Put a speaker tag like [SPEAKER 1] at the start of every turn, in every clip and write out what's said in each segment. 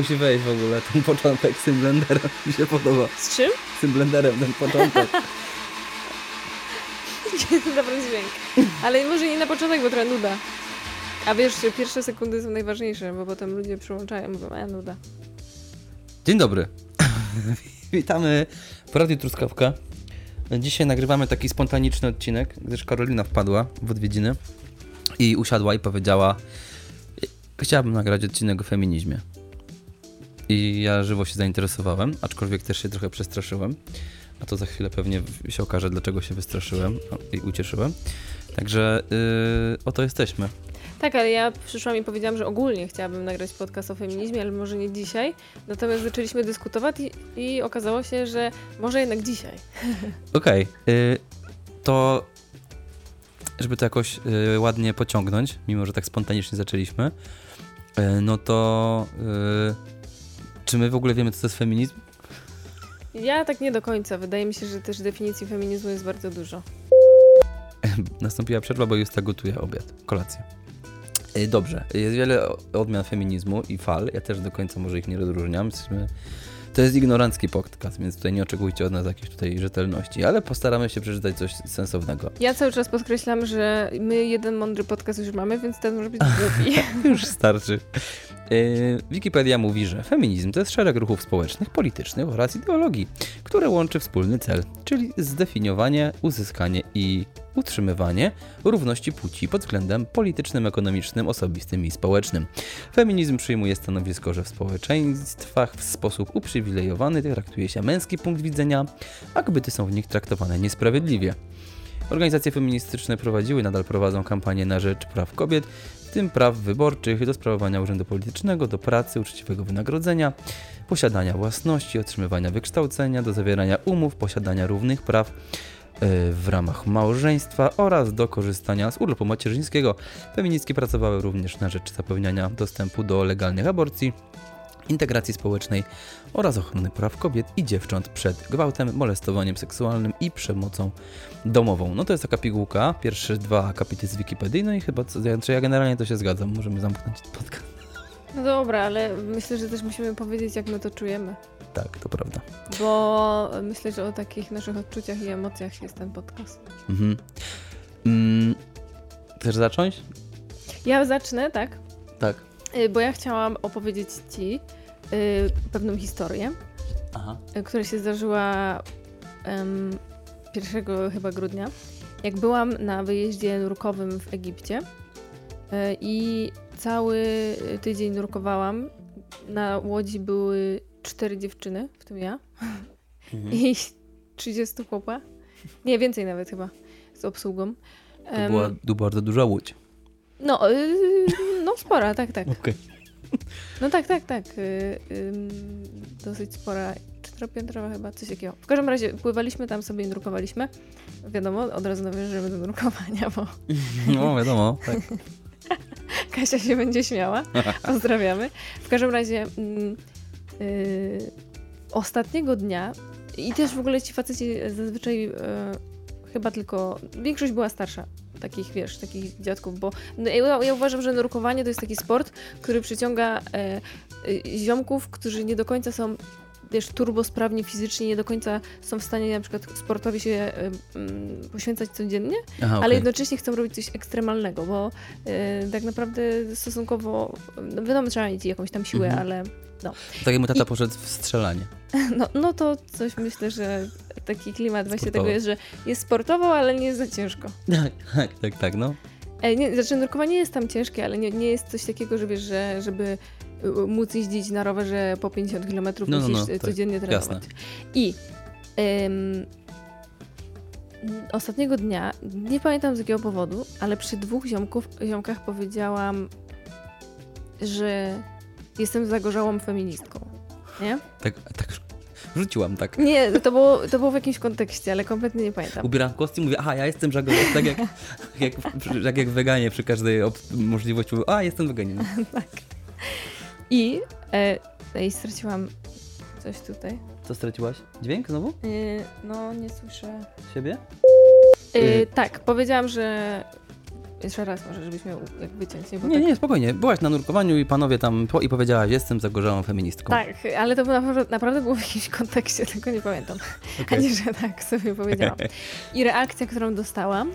[SPEAKER 1] musi wejść w ogóle, ten początek z tym blenderem mi się podoba.
[SPEAKER 2] Z czym?
[SPEAKER 1] Z tym blenderem, ten początek.
[SPEAKER 2] Dobry dźwięk. Ale może nie na początek, bo trochę nuda. A wiesz, pierwsze sekundy są najważniejsze, bo potem ludzie przyłączają, mówią, a nuda.
[SPEAKER 1] Dzień dobry. Witamy w Radiu Truskawka. Dzisiaj nagrywamy taki spontaniczny odcinek, gdyż Karolina wpadła w odwiedziny i usiadła i powiedziała chciałabym nagrać odcinek o feminizmie. I ja żywo się zainteresowałem, aczkolwiek też się trochę przestraszyłem. A to za chwilę pewnie się okaże, dlaczego się wystraszyłem i ucieszyłem. Także yy, oto jesteśmy.
[SPEAKER 2] Tak, ale ja przyszłam i powiedziałam, że ogólnie chciałabym nagrać podcast o feminizmie, ale może nie dzisiaj. Natomiast zaczęliśmy dyskutować i, i okazało się, że może jednak dzisiaj.
[SPEAKER 1] Okej. Okay. Yy, to żeby to jakoś yy, ładnie pociągnąć, mimo że tak spontanicznie zaczęliśmy, yy, no to y, czy my w ogóle wiemy, co to jest feminizm?
[SPEAKER 2] Ja tak nie do końca. Wydaje mi się, że też definicji feminizmu jest bardzo dużo.
[SPEAKER 1] Nastąpiła przerwa, bo Justa gotuje obiad, kolację. Y, dobrze, jest wiele odmian feminizmu i fal. Ja też do końca może ich nie rozróżniam. Jesteśmy to jest ignorancki podcast, więc tutaj nie oczekujcie od nas jakiejś tutaj rzetelności, ale postaramy się przeczytać coś sensownego.
[SPEAKER 2] Ja cały czas podkreślam, że my jeden mądry podcast już mamy, więc ten może być głupi.
[SPEAKER 1] już starczy. Yy, Wikipedia mówi, że feminizm to jest szereg ruchów społecznych, politycznych oraz ideologii, które łączy wspólny cel, czyli zdefiniowanie, uzyskanie i utrzymywanie równości płci pod względem politycznym, ekonomicznym, osobistym i społecznym. Feminizm przyjmuje stanowisko, że w społeczeństwach w sposób uprzywilejowany traktuje się męski punkt widzenia, a kobiety są w nich traktowane niesprawiedliwie. Organizacje feministyczne prowadziły, nadal prowadzą kampanię na rzecz praw kobiet, w tym praw wyborczych, do sprawowania urzędu politycznego, do pracy, uczciwego wynagrodzenia, posiadania własności, otrzymywania wykształcenia, do zawierania umów, posiadania równych praw e, w ramach małżeństwa oraz do korzystania z urlopu macierzyńskiego. Feministki pracowały również na rzecz zapewniania dostępu do legalnych aborcji, integracji społecznej oraz ochrony praw kobiet i dziewcząt przed gwałtem, molestowaniem seksualnym i przemocą domową. No to jest taka pigułka, pierwsze dwa akapity z Wikipedii, no i chyba, co, ja generalnie to się zgadzam, możemy zamknąć podcast.
[SPEAKER 2] No dobra, ale myślę, że też musimy powiedzieć, jak my to czujemy.
[SPEAKER 1] Tak, to prawda.
[SPEAKER 2] Bo myślę, że o takich naszych odczuciach i emocjach jest ten podcast. Mhm.
[SPEAKER 1] Mm, chcesz zacząć?
[SPEAKER 2] Ja zacznę, tak?
[SPEAKER 1] Tak.
[SPEAKER 2] Y, bo ja chciałam opowiedzieć Ci pewną historię, Aha. Y, która się zdarzyła um, 1 chyba grudnia, jak byłam na wyjeździe nurkowym w Egipcie y, i cały tydzień nurkowałam. Na łodzi były cztery dziewczyny, w tym ja, mhm. i 30 chłopa. Nie, więcej nawet chyba, z obsługą.
[SPEAKER 1] To była um, bardzo duża łódź.
[SPEAKER 2] No, yy, no spora, tak, tak. Okay. No tak, tak, tak. Yy, dosyć spora, czteropiętrowa chyba, coś takiego. W każdym razie pływaliśmy tam sobie i drukowaliśmy. Wiadomo, od razu nawiążemy do drukowania, bo...
[SPEAKER 1] No, wiadomo, tak.
[SPEAKER 2] Kasia się będzie śmiała. Pozdrawiamy. W każdym razie yy, ostatniego dnia i też w ogóle ci faceci zazwyczaj yy, chyba tylko, większość była starsza takich, wiesz, takich dziadków, bo no, ja, ja, uważam, że nurkowanie to jest taki sport, który przyciąga e, e, ziomków, którzy nie do końca są wiesz, turbosprawni fizycznie, nie do końca są w stanie na przykład sportowi się y, poświęcać codziennie, Aha, okay. ale jednocześnie chcą robić coś ekstremalnego, bo y, tak naprawdę stosunkowo, no wiadomo, trzeba mieć jakąś tam siłę, mhm. ale no.
[SPEAKER 1] Tak jak mu tata I, poszedł w strzelanie.
[SPEAKER 2] No, no to coś myślę, że taki klimat właśnie Sportowo. tego jest, że jest sportowo, ale nie jest za ciężko.
[SPEAKER 1] Tak, tak, tak, tak no.
[SPEAKER 2] E, nie, znaczy nurkowanie jest tam ciężkie, ale nie, nie jest coś takiego, że wiesz, że żeby y, móc jeździć na rowerze po 50 km no, no, musisz no, codziennie tak, trenować. Jasne. I ym, ostatniego dnia, nie pamiętam z jakiego powodu, ale przy dwóch ziomków, ziomkach powiedziałam, że jestem zagorzałą feministką. Nie?
[SPEAKER 1] Tak, tak rzuciłam tak.
[SPEAKER 2] Nie, to było, to było w jakimś kontekście, ale kompletnie nie pamiętam.
[SPEAKER 1] Ubieram kostium i mówię, aha, ja jestem żagorzą, tak jak, jak, jak, jak weganie przy każdej możliwości mówię, a, jestem weganinem.
[SPEAKER 2] tak. I, e, i straciłam coś tutaj.
[SPEAKER 1] Co straciłaś? Dźwięk znowu? E,
[SPEAKER 2] no, nie słyszę.
[SPEAKER 1] Siebie?
[SPEAKER 2] E, tak, powiedziałam, że Jeszcze raz może, żebyś miał jak wyciąć, nie?
[SPEAKER 1] Nie,
[SPEAKER 2] tak...
[SPEAKER 1] nie, spokojnie. Byłaś na nurkowaniu i panowie tam po, i powiedziałaś, jestem zagorzałą feministką.
[SPEAKER 2] Tak, ale to było naprawdę, naprawdę było w jakimś kontekście, tylko nie pamiętam.
[SPEAKER 1] Okej.
[SPEAKER 2] A nie, że tak sobie powiedziałam. I reakcja, którą dostałam,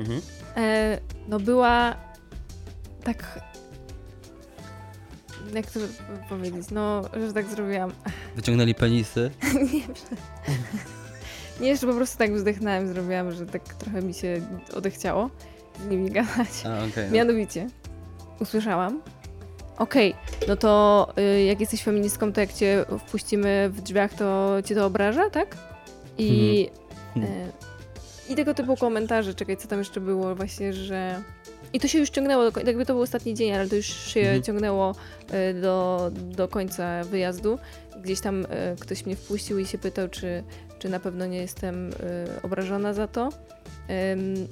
[SPEAKER 1] Mhm.
[SPEAKER 2] e, no była tak... Jak to powiedzieć? No, że tak zrobiłam.
[SPEAKER 1] Wyciągnęli penisy.
[SPEAKER 2] nie, nie, że po prostu tak wzdechnąłem, zrobiłam, że tak trochę mi się odechciało z nimi gadać.
[SPEAKER 1] A, okej.
[SPEAKER 2] Mianowicie usłyszałam, okej, no to y, jak jesteś feministką, to jak cię wpuścimy w drzwiach, to cię to obraża, tak? I,
[SPEAKER 1] Mhm.
[SPEAKER 2] y, i tego typu komentarze, czekaj, co tam jeszcze było właśnie, że... I to się już ciągnęło, jakby to był ostatni dzień, ale to już się
[SPEAKER 1] Mhm.
[SPEAKER 2] ciągnęło y, do, do końca wyjazdu. Gdzieś tam y, ktoś mnie wpuścił i się pytał, czy, czy na pewno nie jestem y, obrażona za to. Mm,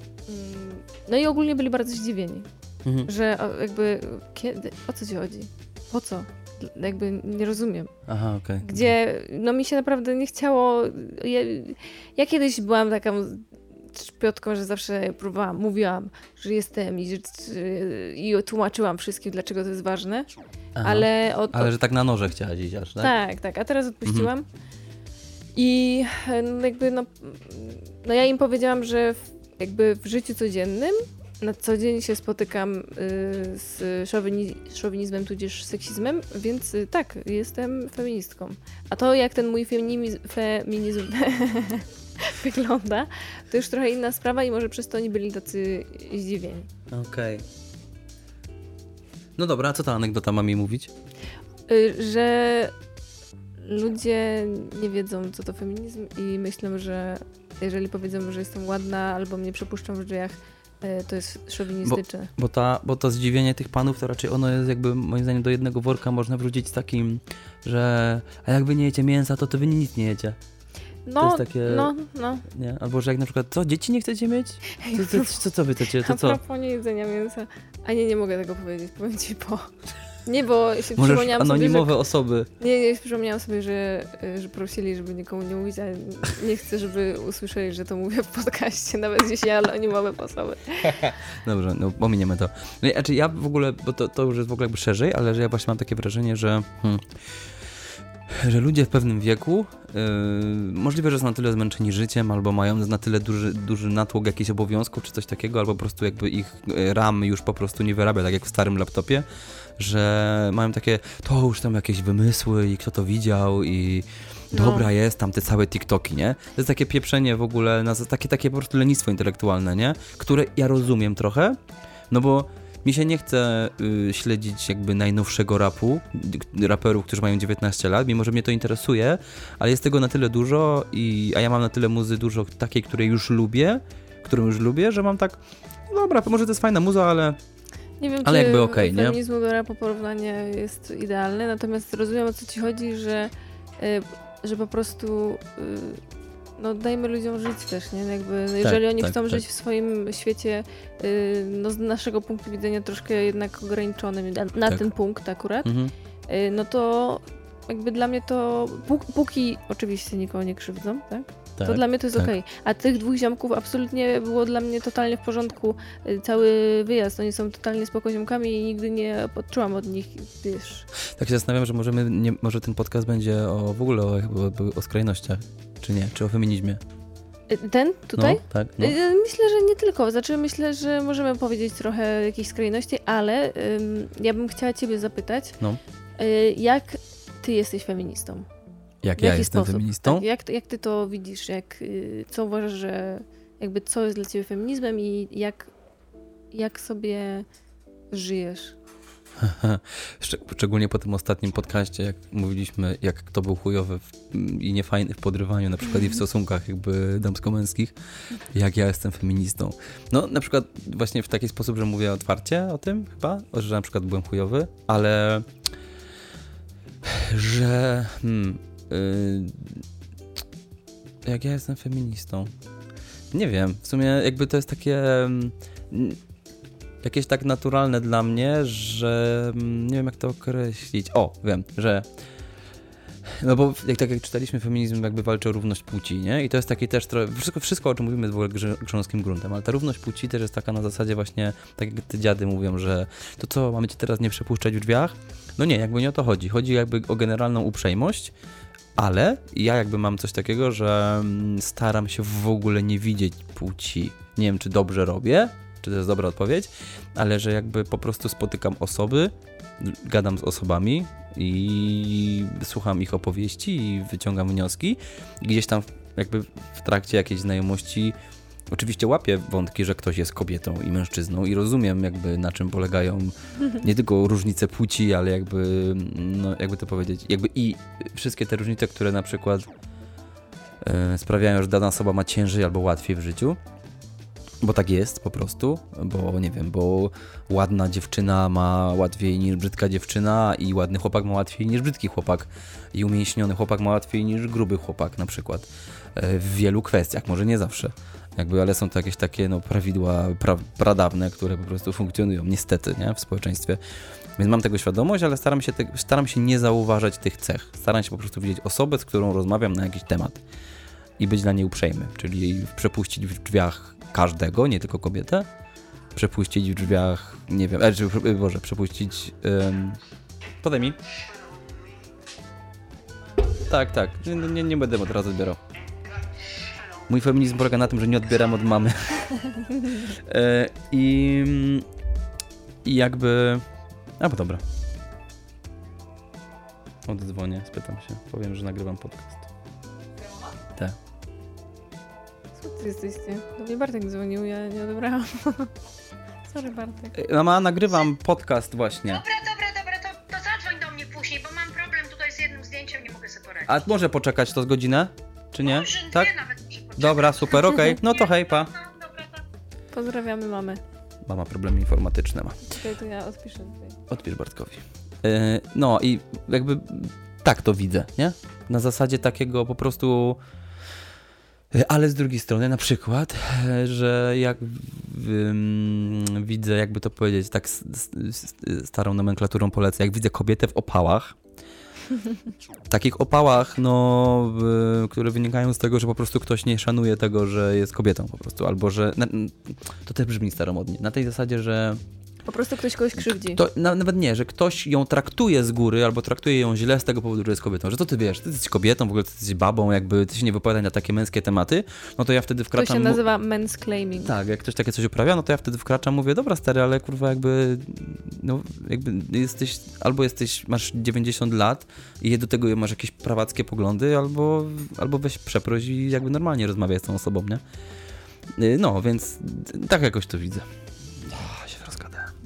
[SPEAKER 2] no i ogólnie byli bardzo zdziwieni
[SPEAKER 1] Mhm.
[SPEAKER 2] że o, jakby kiedy, o co ci chodzi? Po co? Jakby nie rozumiem.
[SPEAKER 1] Aha, okej.
[SPEAKER 2] Gdzie, no mi się naprawdę nie chciało, ja, ja kiedyś byłam taką szpiotką, że zawsze próbowałam, mówiłam, że jestem i, że, i tłumaczyłam wszystkim, dlaczego to jest ważne,
[SPEAKER 1] Aha.
[SPEAKER 2] ale od,
[SPEAKER 1] Ale że tak na noże chciałaś iść aż, tak?
[SPEAKER 2] tak, tak, a teraz odpuściłam. I jakby, no, no ja im powiedziałam, że w, jakby w życiu codziennym na co dzień się spotykam y, z szowini, szowinizmem tudzież seksizmem, więc y, tak, jestem feministką. A to jak ten mój feminizm, feminizm wygląda, to już trochę inna sprawa i może przez to oni byli tacy zdziwieni.
[SPEAKER 1] Okej. No dobra, a co ta anegdota ma mi mówić?
[SPEAKER 2] Y, że ludzie nie wiedzą, co to feminizm i myślą, że jeżeli powiedzą, że jestem ładna albo mnie przepuszczą w drzwiach, y, to jest szowinistyczne.
[SPEAKER 1] Bo, ta, bo to zdziwienie tych panów to raczej ono jest jakby moim zdaniem do jednego worka można wrzucić z takim, że a jak wy nie jecie mięsa, to to wy nic nie jecie.
[SPEAKER 2] No,
[SPEAKER 1] jest takie-
[SPEAKER 2] no, no.
[SPEAKER 1] Nie? Albo że jak na przykład, co, dzieci nie chcecie mieć? Co, co, co, co wy chcecie? To
[SPEAKER 2] A
[SPEAKER 1] co?
[SPEAKER 2] propos nie jedzenia mięsa. A nie, nie mogę tego powiedzieć, powiem ci po. Nie, bo się
[SPEAKER 1] Możesz
[SPEAKER 2] przypomniałam sobie, że...
[SPEAKER 1] anonimowe osoby.
[SPEAKER 2] Nie, nie, przypomniałam sobie, że, y, że prosili, żeby nikomu nie mówić, ale nie chcę, żeby usłyszeli, że to mówię w podcaście, nawet jeśli anonimowe osoby.
[SPEAKER 1] Dobrze, no pominiemy to. No, znaczy ja w ogóle, bo to, to już jest w ogóle jakby szerzej, ale że ja właśnie mam takie wrażenie, że hmm, że ludzie w pewnym wieku yy, możliwe, że są na tyle zmęczeni życiem, albo mają na tyle duży, duży natłok jakichś obowiązków, czy coś takiego, albo po prostu jakby ich e, RAM już po prostu nie wyrabia, tak jak w starym laptopie, że mają takie, to już tam jakieś wymysły i kto to widział i
[SPEAKER 2] No.
[SPEAKER 1] dobra jest, tam te całe TikToki, nie? To jest takie pieprzenie w ogóle, na, takie, takie po prostu lenistwo intelektualne, nie? Które ja rozumiem trochę, no bo mi się nie chce y, śledzić jakby najnowszego rapu, raperów, którzy mają 19 lat, mimo że mnie to interesuje, ale jest tego na tyle dużo i, a ja mam na tyle muzy dużo takiej, której już lubię, którą już lubię, że mam tak, dobra, może to jest fajna muza, ale
[SPEAKER 2] Nie wiem,
[SPEAKER 1] Ale
[SPEAKER 2] czy
[SPEAKER 1] jakby okej, nie?
[SPEAKER 2] feminizmu do rapu porównanie jest idealne, natomiast rozumiem, o co ci chodzi, że, y, że po prostu y, no dajmy ludziom żyć też, nie? Jakby, no, jeżeli oni
[SPEAKER 1] tak,
[SPEAKER 2] chcą
[SPEAKER 1] tak.
[SPEAKER 2] żyć w swoim świecie, y, no z naszego punktu widzenia troszkę jednak ograniczonym na, na
[SPEAKER 1] Tak.
[SPEAKER 2] ten punkt akurat,
[SPEAKER 1] mhm.
[SPEAKER 2] y, no to jakby dla mnie to, pó- póki oczywiście nikogo nie krzywdzą, tak?
[SPEAKER 1] Tak.
[SPEAKER 2] To dla mnie to jest
[SPEAKER 1] tak.
[SPEAKER 2] okej. A tych dwóch ziomków absolutnie było dla mnie totalnie w porządku y, cały wyjazd. Oni są totalnie spokojziomkami i nigdy nie odczułam od nich, wiesz...
[SPEAKER 1] Tak się zastanawiam, że możemy, nie, może ten podcast będzie o, w ogóle o, o, o skrajnościach, czy nie, czy o feminizmie.
[SPEAKER 2] Y, Ten tutaj?
[SPEAKER 1] No, tak, no.
[SPEAKER 2] Y, Myślę, że nie tylko. Znaczy, myślę, że możemy powiedzieć trochę jakiejś skrajności, ale ym, ja bym chciała ciebie zapytać,
[SPEAKER 1] No.
[SPEAKER 2] y, jak ty jesteś feministą?
[SPEAKER 1] Jak ja jestem
[SPEAKER 2] sposób?
[SPEAKER 1] feministą?
[SPEAKER 2] Tak, jak, jak ty to widzisz? Jak, y, co uważasz, że jakby co jest dla ciebie feminizmem i jak, jak sobie żyjesz?
[SPEAKER 1] Szcz- Szczególnie po tym ostatnim podcaście, jak mówiliśmy, jak kto był chujowy w, i niefajny w podrywaniu, na przykład i w stosunkach jakby damsko-męskich, jak ja jestem feministą. No, na przykład właśnie w taki sposób, że mówię otwarcie o tym chyba, że na przykład byłem chujowy, ale że hmm, y, jak ja jestem feministą? Nie wiem, w sumie jakby to jest takie mm, jakieś tak naturalne dla mnie, że mm, nie wiem jak to określić. O, wiem, że No bo jak, tak jak czytaliśmy, feminizm jakby walczy o równość płci, nie? I to jest takie też trochę, wszystko, wszystko o czym mówimy jest w ogóle grząskim gruntem, ale ta równość płci też jest taka na zasadzie właśnie, tak jak te dziady mówią, że to co, mamy cię teraz nie przepuszczać w drzwiach? No nie, jakby nie o to chodzi. Chodzi jakby o generalną uprzejmość, ale ja jakby mam coś takiego, że mm, staram się w ogóle nie widzieć płci. Nie wiem, czy dobrze robię, czy to jest dobra odpowiedź, ale że jakby po prostu spotykam osoby, gadam z osobami i słucham ich opowieści i wyciągam wnioski. Gdzieś tam jakby w trakcie jakiejś znajomości oczywiście łapię wątki, że ktoś jest kobietą i mężczyzną i rozumiem jakby na czym polegają nie tylko różnice płci, ale jakby, no jakby to powiedzieć, jakby i wszystkie te różnice, które na przykład e, sprawiają, że dana osoba ma ciężej albo łatwiej w życiu. Bo tak jest po prostu, bo nie wiem, bo ładna dziewczyna ma łatwiej niż brzydka dziewczyna i ładny chłopak ma łatwiej niż brzydki chłopak i umięśniony chłopak ma łatwiej niż gruby chłopak na przykład e, w wielu kwestiach, może nie zawsze. Jakby, ale są to jakieś takie no, prawidła pra, pradawne, które po prostu funkcjonują niestety nie? w społeczeństwie. Więc mam tego świadomość, ale staram się, te, staram się nie zauważać tych cech. Staram się po prostu widzieć osobę, z którą rozmawiam na jakiś temat i być dla niej uprzejmy, czyli przepuścić w drzwiach każdego, nie tylko kobietę, przepuścić w drzwiach, nie wiem, e, Boże, przepuścić... Um, podaj mi. Tak, tak, nie, nie, nie będę od razu odbierał. Mój feminizm polega na tym, że nie odbieram od mamy. e, I, I jakby... A, bo dobra. Oddzwonię, spytam się. Powiem, że nagrywam podcast. Tak.
[SPEAKER 2] Co ty jesteś ty? Do mnie Bartek dzwonił, ja nie odebrałam. Sorry Bartek.
[SPEAKER 1] Mama, nagrywam podcast właśnie.
[SPEAKER 3] Dobra, dobra, dobra, to, to zadzwoń do mnie później, bo mam problem tutaj z jednym zdjęciem, nie mogę sobie poradzić.
[SPEAKER 1] A może poczekać to z godzinę? Czy nie?
[SPEAKER 3] Może
[SPEAKER 1] Tak?
[SPEAKER 3] dwie nawet.
[SPEAKER 1] Dobra, super, okej. No to hej, pa.
[SPEAKER 2] Pozdrawiamy mamę.
[SPEAKER 1] Mama problemy informatyczne ma.
[SPEAKER 2] Czekaj, to ja odpiszę tutaj.
[SPEAKER 1] Odpisz Bartkowi. E, No i jakby tak to widzę, nie? Na zasadzie takiego po prostu. e, Ale z drugiej strony, na przykład, e, że jak ym, widzę, jakby to powiedzieć, tak s- s- starą nomenklaturą polecę, jak widzę kobietę w opałach, takich opałach, no, które wynikają z tego, że po prostu ktoś nie szanuje tego, że jest kobietą po prostu, albo że, to też brzmi staromodnie, na tej zasadzie, że
[SPEAKER 2] Po prostu ktoś kogoś krzywdzi.
[SPEAKER 1] to na, nawet nie, że ktoś ją traktuje z góry albo traktuje ją źle z tego powodu, że jest kobietą. Że to ty wiesz, ty jesteś kobietą, w ogóle ty jesteś babą, jakby ty się nie wypowiadaj na takie męskie tematy, no to ja wtedy
[SPEAKER 2] To
[SPEAKER 1] wkraczam.
[SPEAKER 2] się
[SPEAKER 1] mu-
[SPEAKER 2] nazywa men's claiming.
[SPEAKER 1] Tak, jak ktoś takie coś uprawia, no to ja wtedy wkraczam, mówię, dobra stary, ale kurwa jakby, no jakby jesteś, albo jesteś, masz 90 lat i do tego masz jakieś prawackie poglądy, albo, albo weź przeproś i jakby normalnie rozmawiaj z tą osobą, nie? Y, No, więc tak jakoś to widzę.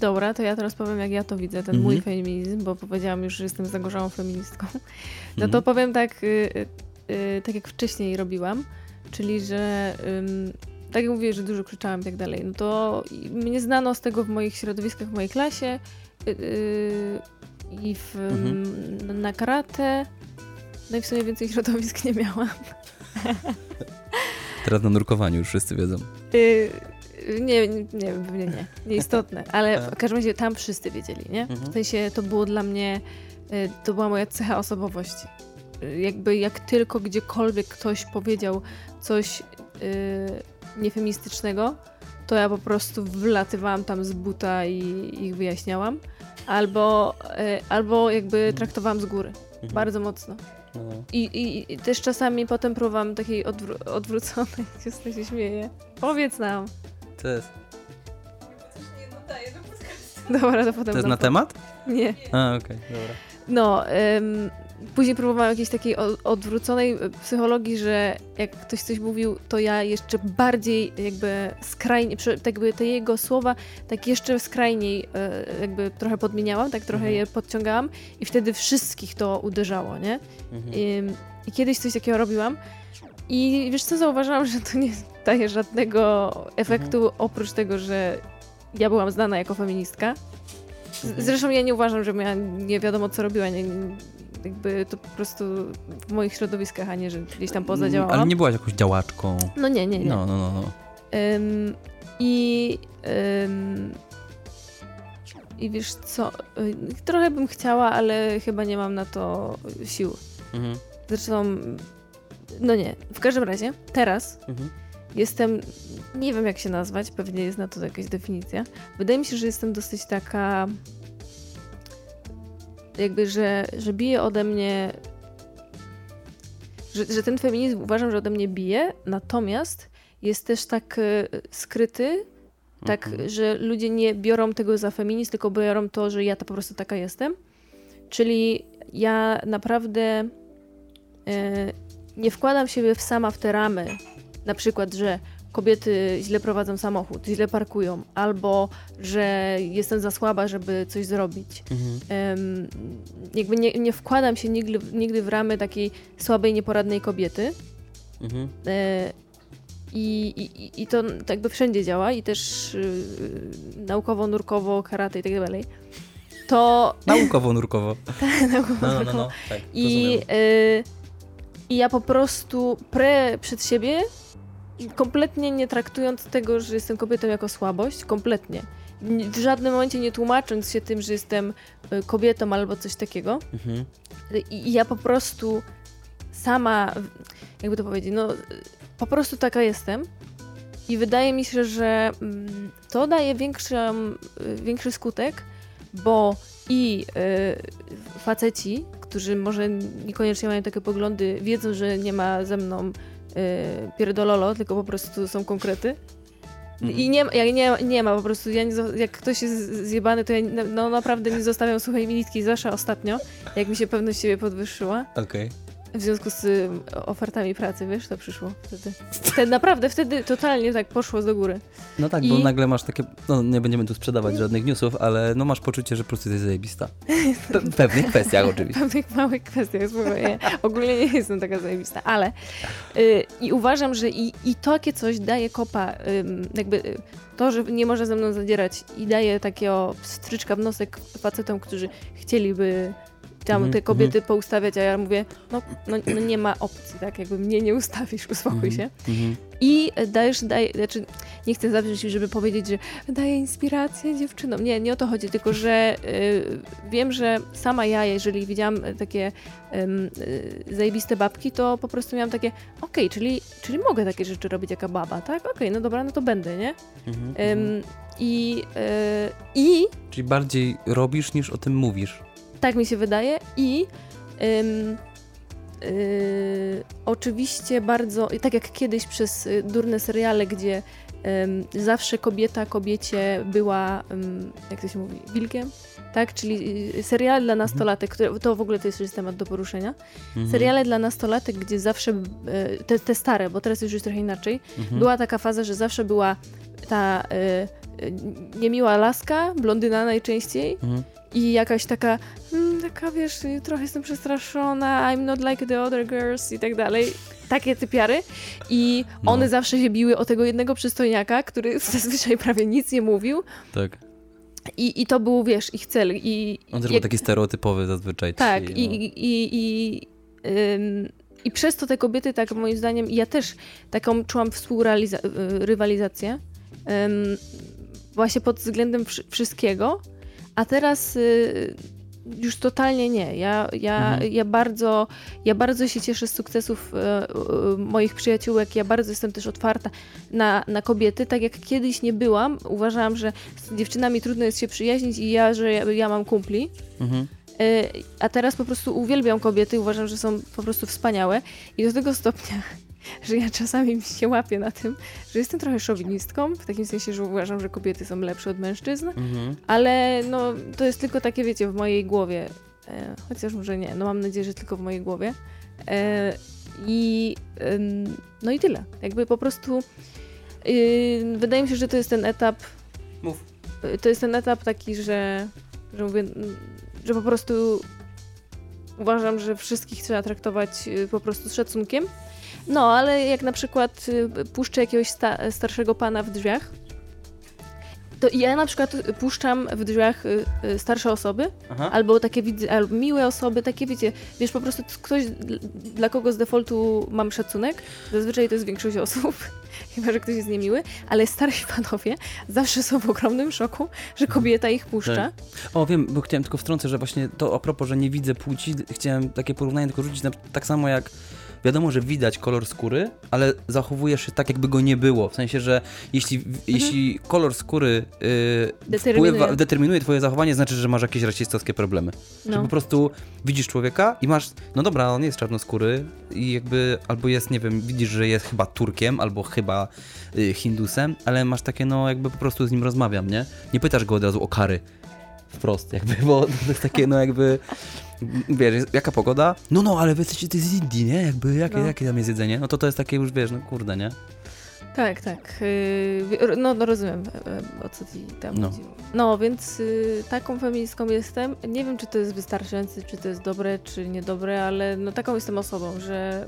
[SPEAKER 2] Dobra, to ja teraz powiem, jak ja to widzę, ten
[SPEAKER 1] Mhm.
[SPEAKER 2] mój feminizm, bo powiedziałam już, że jestem zagorzałą feministką. No
[SPEAKER 1] Mhm.
[SPEAKER 2] to powiem tak, y, y, y, tak jak wcześniej robiłam, czyli że ym, tak jak mówię, że dużo krzyczałam i tak dalej, no to mnie znano z tego w moich środowiskach, w mojej klasie y, y, i w,
[SPEAKER 1] Mhm.
[SPEAKER 2] na karate. No i w sumie więcej środowisk nie miałam.
[SPEAKER 1] Teraz na nurkowaniu już wszyscy wiedzą.
[SPEAKER 2] Nie, nie, nie, nie, nieistotne, ale w każdym razie tam wszyscy wiedzieli, nie?
[SPEAKER 1] Mhm.
[SPEAKER 2] W sensie to było dla mnie, y, to była moja cecha osobowości. Y, Jakby jak tylko gdziekolwiek ktoś powiedział coś y, niefeministycznego, to ja po prostu wlatywałam tam z buta i ich wyjaśniałam. Albo, y, albo jakby traktowałam z góry, bardzo mocno.
[SPEAKER 1] No.
[SPEAKER 2] I, i, I też czasami potem próbowałam takiej odwró- odwróconej, się śmieje. Powiedz nam.
[SPEAKER 1] To jest,
[SPEAKER 2] Dobra, to potem
[SPEAKER 1] to jest na temat?
[SPEAKER 2] Nie.
[SPEAKER 1] A, okej, dobra.
[SPEAKER 2] No, ym, później próbowałam jakiejś takiej odwróconej y, psychologii, że jak ktoś coś mówił, to ja jeszcze bardziej jakby skrajnie, tak jakby te jego słowa tak jeszcze skrajniej y, jakby trochę podmieniałam, tak trochę
[SPEAKER 1] Mhm.
[SPEAKER 2] je podciągałam i wtedy wszystkich to uderzało, nie?
[SPEAKER 1] Mhm.
[SPEAKER 2] Ym, I kiedyś coś takiego robiłam i wiesz co, zauważyłam, że to nie daje żadnego efektu,
[SPEAKER 1] Mhm.
[SPEAKER 2] oprócz tego, że ja byłam znana jako feministka. Z-
[SPEAKER 1] Mhm.
[SPEAKER 2] Zresztą ja nie uważam, że ja nie wiadomo co robiła, nie, jakby to po prostu w moich środowiskach, a nie, że gdzieś tam poza działałam.
[SPEAKER 1] Ale nie byłaś jakąś działaczką.
[SPEAKER 2] No nie, nie, nie.
[SPEAKER 1] No, no, no. no.
[SPEAKER 2] Ym, I ym, i wiesz co, y, trochę bym chciała, ale chyba nie mam na to sił.
[SPEAKER 1] Mhm.
[SPEAKER 2] Zresztą, no nie, w każdym razie, teraz
[SPEAKER 1] Mhm.
[SPEAKER 2] Jestem, nie wiem jak się nazwać, pewnie jest na to jakaś definicja. Wydaje mi się, że jestem dosyć taka, jakby, że, że bije ode mnie, że, że ten feminizm uważam, że ode mnie bije, natomiast jest też tak e, skryty, tak,
[SPEAKER 1] Mhm.
[SPEAKER 2] że ludzie nie biorą tego za feminizm, tylko biorą to, że ja to po prostu taka jestem. Czyli ja naprawdę e, nie wkładam siebie w sama w te ramy. Na przykład, że kobiety źle prowadzą samochód, źle parkują, albo że jestem za słaba, żeby coś zrobić.
[SPEAKER 1] Mhm.
[SPEAKER 2] Em, jakby nie, nie wkładam się nigdy, nigdy w ramy takiej słabej, nieporadnej kobiety.
[SPEAKER 1] Mhm.
[SPEAKER 2] E, I, i, I to tak jakby wszędzie działa i też y, naukowo, nurkowo, karate i tak dalej. To
[SPEAKER 1] Naukowo, nurkowo.
[SPEAKER 2] naukowo,
[SPEAKER 1] No, no, no,
[SPEAKER 2] nurkowo.
[SPEAKER 1] no. Tak,
[SPEAKER 2] I, y, I ja po prostu prę przed siebie, kompletnie nie traktując tego, że jestem kobietą jako słabość, kompletnie. W żadnym momencie nie tłumacząc się tym, że jestem y, kobietą albo coś takiego.
[SPEAKER 1] Mhm.
[SPEAKER 2] I, ja po prostu sama, jakby to powiedzieć, no po prostu taka jestem. I wydaje mi się, że mm, to daje większą, y, większy skutek, bo i y, faceci, którzy może niekoniecznie mają takie poglądy, wiedzą, że nie ma ze mną pierdololo, tylko po prostu są konkrety.
[SPEAKER 1] Mhm.
[SPEAKER 2] I nie, ma- jak nie, nie ma po prostu, ja nie, jak ktoś jest zjebany, to ja no, no naprawdę nie zostawiam suchej militki, zwłaszcza ostatnio, jak mi się pewność siebie podwyższyła.
[SPEAKER 1] Okej.
[SPEAKER 2] W związku z y, ofertami pracy, wiesz, to przyszło wtedy. wtedy. Naprawdę, wtedy totalnie tak poszło do góry.
[SPEAKER 1] No tak, bo
[SPEAKER 2] I-
[SPEAKER 1] nagle masz takie, no nie będziemy tu sprzedawać żadnych newsów, ale no masz poczucie, że po prostu jesteś zajebista. Pe- W pewnych kwestiach
[SPEAKER 2] W
[SPEAKER 1] oczywiście.
[SPEAKER 2] pewnych małych kwestiach spokojnie. Ogólnie nie jestem taka zajebista, ale y, i uważam, że i, i takie coś daje kopa, jakby y, to, że nie może ze mną zadzierać i daje takiego stryczka w nosek facetom, którzy chcieliby tam
[SPEAKER 1] Mhm,
[SPEAKER 2] te kobiety poustawiać, a ja mówię, no, no, no nie ma opcji, tak, jakby mnie nie ustawisz, uspokój się.
[SPEAKER 1] Mhm.
[SPEAKER 2] I dajesz, daj, znaczy nie chcę zabrzeć, żeby powiedzieć, że daję inspirację dziewczynom. Nie, nie o to chodzi, tylko że y, wiem, że sama ja, jeżeli widziałam y, takie ym, y, zajebiste babki, to po prostu miałam takie, okej, czyli, czyli mogę takie rzeczy robić jaka baba, tak? Okej, no dobra, no to będę, nie?
[SPEAKER 1] Mhm. Mhm.
[SPEAKER 2] I y, i
[SPEAKER 1] Czyli bardziej robisz niż o tym mówisz.
[SPEAKER 2] Tak mi się wydaje i ym, y, oczywiście bardzo, tak jak kiedyś przez y, durne seriale, gdzie ym, zawsze kobieta kobiecie była, ym, jak to się mówi, wilkiem, tak? Czyli y, seriale dla nastolatek, które, to w ogóle to jest już temat do poruszenia.
[SPEAKER 1] Mhm.
[SPEAKER 2] Seriale dla nastolatek, gdzie zawsze, y, te, te stare, bo teraz już jest trochę inaczej,
[SPEAKER 1] Mhm.
[SPEAKER 2] była taka faza, że zawsze była ta niemiła laska, blondyna najczęściej,
[SPEAKER 1] Mhm.
[SPEAKER 2] i jakaś taka, mm, taka wiesz, trochę jestem przestraszona, I'm not like the other girls i tak dalej. Takie typiary. I
[SPEAKER 1] No.
[SPEAKER 2] one zawsze się biły o tego jednego przystojniaka, który zazwyczaj prawie nic nie mówił.
[SPEAKER 1] Tak.
[SPEAKER 2] I, i to był, wiesz, ich cel. I,
[SPEAKER 1] On był taki stereotypowy zazwyczaj.
[SPEAKER 2] tak,
[SPEAKER 1] czyli,
[SPEAKER 2] i,
[SPEAKER 1] no.
[SPEAKER 2] i, i, i, ym, i przez to te kobiety, tak moim zdaniem, i ja też taką czułam współrywalizację, ym, właśnie pod względem wszy- wszystkiego, a teraz y, już totalnie nie. Ja, ja,
[SPEAKER 1] Mhm.
[SPEAKER 2] ja, bardzo, ja bardzo się cieszę z sukcesów e, e, moich przyjaciółek, ja bardzo jestem też otwarta na, na kobiety, tak jak kiedyś nie byłam. Uważałam, że z dziewczynami trudno jest się przyjaźnić i ja, że ja, ja mam kumpli.
[SPEAKER 1] Mhm.
[SPEAKER 2] E, A teraz po prostu uwielbiam kobiety, uważam, że są po prostu wspaniałe i do tego stopnia, że ja czasami się łapię na tym, że jestem trochę szowinistką, w takim sensie, że uważam, że kobiety są lepsze od mężczyzn,
[SPEAKER 1] Mhm.
[SPEAKER 2] ale no to jest tylko takie, wiecie, w mojej głowie, e, chociaż może nie, no mam nadzieję, że tylko w mojej głowie. E, I ym, no i tyle. Jakby po prostu yy, wydaje mi się, że to jest ten etap,
[SPEAKER 1] Mów.
[SPEAKER 2] y, to jest ten etap taki, że, że mówię, że po prostu uważam, że wszystkich trzeba traktować y, po prostu z szacunkiem. No, ale jak na przykład y, puszczę jakiegoś sta- starszego pana w drzwiach To ja na przykład puszczam w drzwiach y, y, starsze osoby,
[SPEAKER 1] Aha.
[SPEAKER 2] albo takie albo miłe osoby, takie wiecie, wiesz, po prostu ktoś, dl- dla kogo z defaultu mam szacunek, zazwyczaj to jest większość osób, chyba, że ktoś jest niemiły, ale starsi panowie zawsze są w ogromnym szoku, że kobieta ich puszcza.
[SPEAKER 1] Tak. O, wiem, bo chciałem tylko wtrącić, że właśnie to a propos, że nie widzę płci, chciałem takie porównanie tylko rzucić, na, tak samo jak wiadomo, że widać kolor skóry, ale zachowujesz się tak, jakby go nie było. W sensie, że jeśli, jeśli kolor skóry yy,
[SPEAKER 2] Determinuje.
[SPEAKER 1] wpływa, determinuje twoje zachowanie, znaczy, że masz jakieś rasistowskie problemy. Że
[SPEAKER 2] No.
[SPEAKER 1] po prostu widzisz człowieka i masz, no dobra, on jest czarnoskóry i jakby, albo jest, nie wiem, widzisz, że jest chyba Turkiem, albo chyba y, Hindusem, ale masz takie, no jakby po prostu z nim rozmawiam, nie? Nie pytasz go od razu o kary. Wprost, jakby, bo to jest takie, no jakby, wiesz, jaka pogoda? No, no, ale wy jesteście z Indii, nie? Jakby, jakie,
[SPEAKER 2] No.
[SPEAKER 1] jakie tam jest jedzenie? No to to jest takie już, wiesz, no kurde, nie?
[SPEAKER 2] Tak, tak. Yy, no, no rozumiem, e, o co ci tam
[SPEAKER 1] No.
[SPEAKER 2] chodziło. No, więc yy, taką feministką jestem. Nie wiem, czy to jest wystarczające, czy to jest dobre, czy niedobre, ale no taką jestem osobą, że,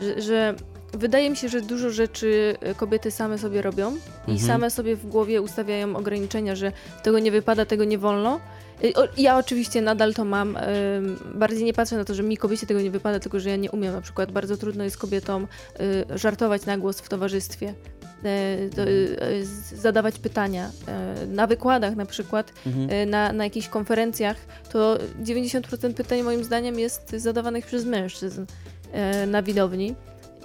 [SPEAKER 2] yy, że, że wydaje mi się, że dużo rzeczy y, kobiety same sobie robią i
[SPEAKER 1] Mhm.
[SPEAKER 2] same sobie w głowie ustawiają ograniczenia, że tego nie wypada, tego nie wolno. Y, Ja oczywiście nadal to mam. ym, Bardziej nie patrzę na to, że mi kobiecie tego nie wypada, tylko że ja nie umiem. Na przykład bardzo trudno jest kobietom y, żartować na głos w towarzystwie. y, y, y, zadawać pytania. y, Na wykładach na przykład,
[SPEAKER 1] Mhm.
[SPEAKER 2] y, na, na jakichś konferencjach, to 90% pytań moim zdaniem jest zadawanych przez mężczyzn y, na widowni.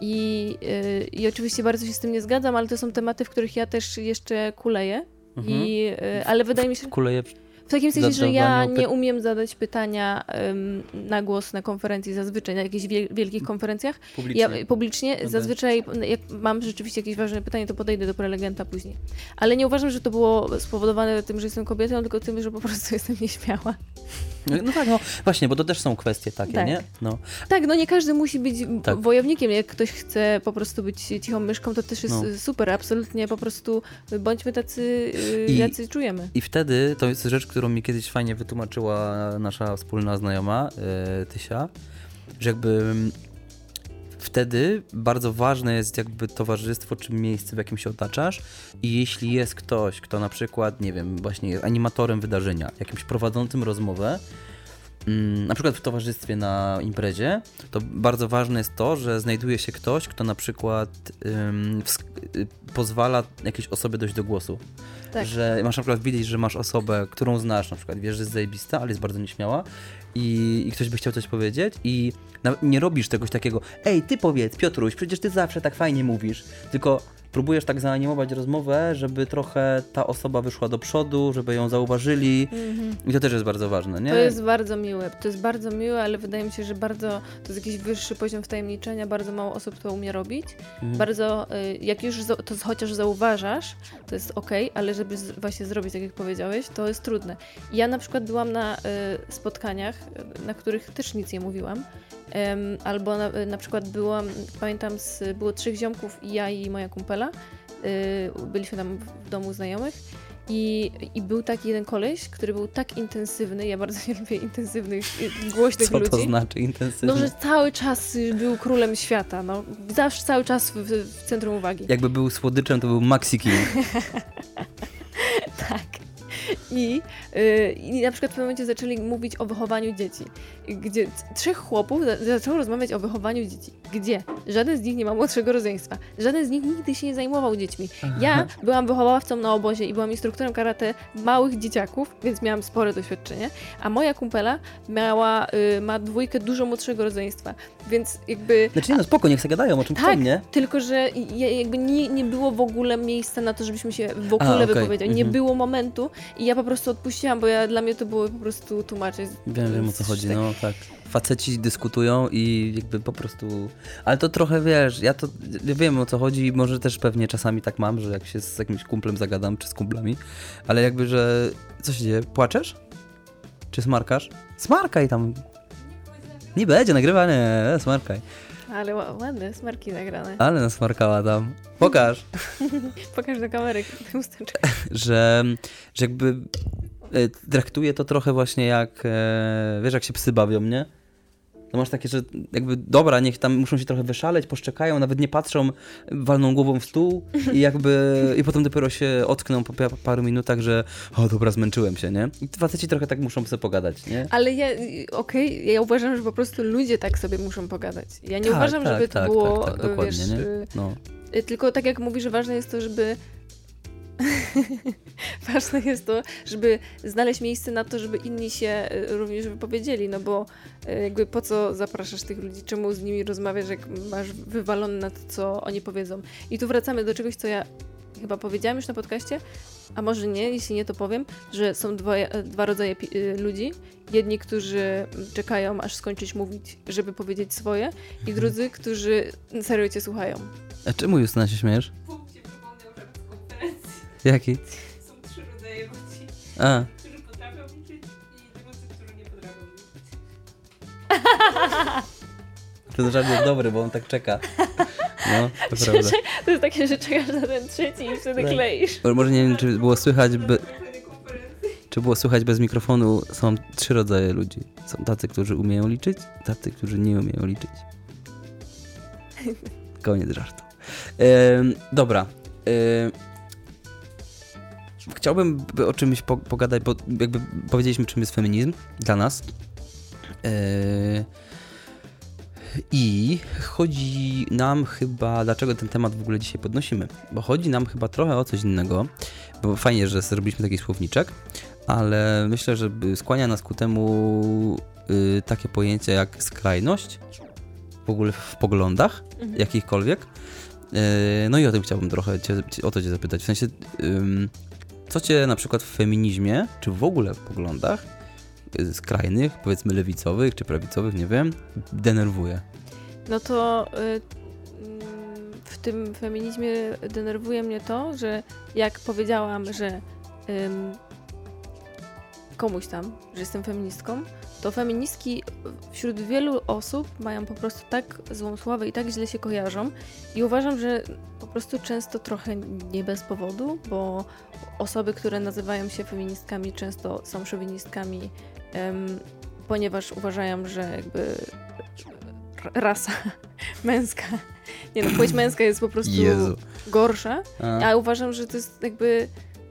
[SPEAKER 2] I, y, I oczywiście bardzo się z tym nie zgadzam, ale to są tematy, w których ja też jeszcze kuleję.
[SPEAKER 1] Mhm.
[SPEAKER 2] I, y, ale wydaje mi się,
[SPEAKER 1] Kuleje
[SPEAKER 2] w takim sensie, że ja nie umiem zadać pytania ym, na głos na konferencji zazwyczaj, na jakichś wiel- wielkich konferencjach.
[SPEAKER 1] publicznie.
[SPEAKER 2] Ja publicznie
[SPEAKER 1] Okej.
[SPEAKER 2] zazwyczaj, jak mam rzeczywiście jakieś ważne pytanie, to podejdę do prelegenta później. Ale nie uważam, że to było spowodowane tym, że jestem kobietą, tylko tym, że po prostu jestem nieśmiała.
[SPEAKER 1] No tak, no właśnie, bo to też są kwestie takie,
[SPEAKER 2] Tak.
[SPEAKER 1] nie? No.
[SPEAKER 2] Tak, no nie każdy musi być
[SPEAKER 1] Tak.
[SPEAKER 2] wojownikiem. Jak ktoś chce po prostu być cichą myszką, to też jest
[SPEAKER 1] No.
[SPEAKER 2] super. Absolutnie po prostu bądźmy tacy, y,
[SPEAKER 1] I-
[SPEAKER 2] jacy czujemy.
[SPEAKER 1] I wtedy to jest rzecz, którą mi kiedyś fajnie wytłumaczyła nasza wspólna znajoma, e, Tysia, że jakby mm, wtedy bardzo ważne jest jakby towarzystwo czy miejsce, w jakim się otaczasz. I jeśli jest ktoś, kto na przykład, nie wiem, właśnie jest animatorem wydarzenia, jakimś prowadzącym rozmowę, mm, na przykład w towarzystwie na imprezie, to bardzo ważne jest to, że znajduje się ktoś, kto na przykład ym, y, pozwala jakiejś osobie dojść do głosu
[SPEAKER 2] Tak.
[SPEAKER 1] że masz na przykład widzieć, że masz osobę, którą znasz, na przykład wiesz, że jest zajebista, ale jest bardzo nieśmiała i, i ktoś by chciał coś powiedzieć i nie robisz czegoś takiego, ej, ty powiedz, Piotruś, przecież ty zawsze tak fajnie mówisz, tylko próbujesz tak zaanimować rozmowę, żeby trochę ta osoba wyszła do przodu, żeby ją zauważyli i to też jest bardzo ważne, nie?
[SPEAKER 2] To jest bardzo miłe. To jest bardzo miłe, ale wydaje mi się, że bardzo to jest jakiś wyższy poziom wtajemniczenia, bardzo mało osób to umie robić.
[SPEAKER 1] Mhm.
[SPEAKER 2] Bardzo, y, jak już to chociaż zauważasz, to jest ok, ale żeby właśnie zrobić, tak jak powiedziałeś, to jest trudne. Ja na przykład byłam na y, spotkaniach, y, na których też nic nie mówiłam. Albo na, na przykład byłam, pamiętam, z, było trzech ziomków i ja i moja kumpela. Y, byliśmy tam w domu znajomych. I, I był taki jeden koleś, który był tak intensywny, ja bardzo nie lubię intensywnych, y, głośnych
[SPEAKER 1] Co
[SPEAKER 2] ludzi.
[SPEAKER 1] to znaczy intensywnie?
[SPEAKER 2] No, że cały czas był królem świata, no. Zawsze cały czas w, w, w centrum uwagi.
[SPEAKER 1] Jakby był słodyczem, to był Maxi King.
[SPEAKER 2] Tak. I, y, I na przykład w pewnym momencie zaczęli mówić o wychowaniu dzieci, gdzie trzech chłopów za- zaczęło rozmawiać o wychowaniu dzieci. Gdzie? Żaden z nich nie ma młodszego rodzeństwa. Żaden z nich nigdy się nie zajmował dziećmi. Ja byłam wychowawcą na obozie i byłam instruktorem karate małych dzieciaków, więc miałam spore doświadczenie, a moja kumpela miała, y, ma dwójkę dużo młodszego rodzeństwa, więc jakby...
[SPEAKER 1] Znaczy nie no, spoko, niech sobie gadają o czym
[SPEAKER 2] Tak,
[SPEAKER 1] chcą, nie?
[SPEAKER 2] tylko że ja- jakby nie, nie było w ogóle miejsca na to, żebyśmy się w ogóle
[SPEAKER 1] okej,
[SPEAKER 2] wypowiedzieli. Nie
[SPEAKER 1] mhm.
[SPEAKER 2] było momentu i ja po prostu odpuściłam, bo ja, dla mnie to było po prostu tłumaczyć.
[SPEAKER 1] Wiem, wiem o co chodzi, no tak. Faceci dyskutują i jakby po prostu... Ale to trochę, wiesz, ja to wiem o co chodzi i może też pewnie czasami tak mam, że jak się z jakimś kumplem zagadam, czy z kumplami, ale jakby, że... Co się dzieje? Płaczesz? Czy smarkasz? Smarkaj tam! Nie będzie nagrywane, smarkaj.
[SPEAKER 2] Ale ła- ładne, smarki nagrane.
[SPEAKER 1] Ale nas smarkała tam. Pokaż,
[SPEAKER 2] Pokaż do kamery
[SPEAKER 1] że, że jakby e, traktuję to trochę właśnie jak, e, wiesz, jak się psy bawią, nie? To masz takie, że jakby dobra, niech tam muszą się trochę wyszaleć, poszczekają, nawet nie patrzą, walną głową w stół i jakby i potem dopiero się ockną po pa- paru minutach, że o dobra, zmęczyłem się, nie? I faceci trochę tak muszą sobie pogadać, nie?
[SPEAKER 2] Ale ja, okej, ja uważam, że po prostu ludzie tak sobie muszą pogadać. Ja nie
[SPEAKER 1] Tak,
[SPEAKER 2] uważam,
[SPEAKER 1] tak,
[SPEAKER 2] żeby to
[SPEAKER 1] tak,
[SPEAKER 2] było,
[SPEAKER 1] tak, tak, dokładnie,
[SPEAKER 2] wiesz,
[SPEAKER 1] nie?
[SPEAKER 2] y,
[SPEAKER 1] No.
[SPEAKER 2] tylko tak jak mówisz, że ważne jest to, żeby ważne jest to, żeby znaleźć miejsce na to, żeby inni się y, również wypowiedzieli, no bo y, jakby po co zapraszasz tych ludzi, czemu z nimi rozmawiasz, jak masz wywalone na to, co oni powiedzą. I tu wracamy do czegoś, co ja chyba powiedziałam już na podcaście, a może nie, jeśli nie, to powiem, że są dwoje, dwa rodzaje y, ludzi. Jedni, którzy czekają, aż skończyć mówić, żeby powiedzieć swoje, i drudzy, którzy serio cię słuchają.
[SPEAKER 1] A czemu Justyna się śmiejesz? Jaki?
[SPEAKER 4] są trzy rodzaje ludzi,
[SPEAKER 1] A,
[SPEAKER 4] którzy potrafią liczyć i drudzy, którzy nie potrafią liczyć.
[SPEAKER 1] ten żart jest dobry, bo on tak czeka. No, to prawda.
[SPEAKER 2] To jest takie, że czekasz na ten trzeci i wtedy
[SPEAKER 1] Tak.
[SPEAKER 2] kleisz.
[SPEAKER 1] Bo Może nie wiem, czy było słychać, be,
[SPEAKER 4] konferencji.
[SPEAKER 1] czy było słychać bez mikrofonu, są trzy rodzaje ludzi. Są tacy, którzy umieją liczyć, tacy, którzy nie umieją liczyć. Koniec żartu. Em, dobra. Em, chciałbym by o czymś po, pogadać, bo jakby powiedzieliśmy, czym jest feminizm dla nas. E, I chodzi nam chyba, dlaczego ten temat w ogóle dzisiaj podnosimy? Bo chodzi nam chyba trochę o coś innego, bo fajnie, że zrobiliśmy taki słowniczek, ale myślę, że skłania nas ku temu y, takie pojęcie jak skrajność, w ogóle w poglądach
[SPEAKER 2] Mhm.
[SPEAKER 1] jakichkolwiek. Y, no i o tym chciałbym trochę cię, o to cię zapytać. W sensie, co cię na przykład w feminizmie, czy w ogóle w poglądach y, skrajnych, powiedzmy lewicowych czy prawicowych, nie wiem, denerwuje?
[SPEAKER 2] No to y, mm, w tym feminizmie denerwuje mnie to, że jak powiedziałam, że komuś tam, że jestem feministką, to feministki wśród wielu osób mają po prostu tak złą sławę i tak źle się kojarzą. I uważam, że po prostu często trochę nie bez powodu, bo osoby, które nazywają się feministkami często są szowinistkami, em, ponieważ uważają, że jakby rasa męska, nie no, płeć męska jest po prostu gorsza,
[SPEAKER 1] A,
[SPEAKER 2] uważam, że to jest jakby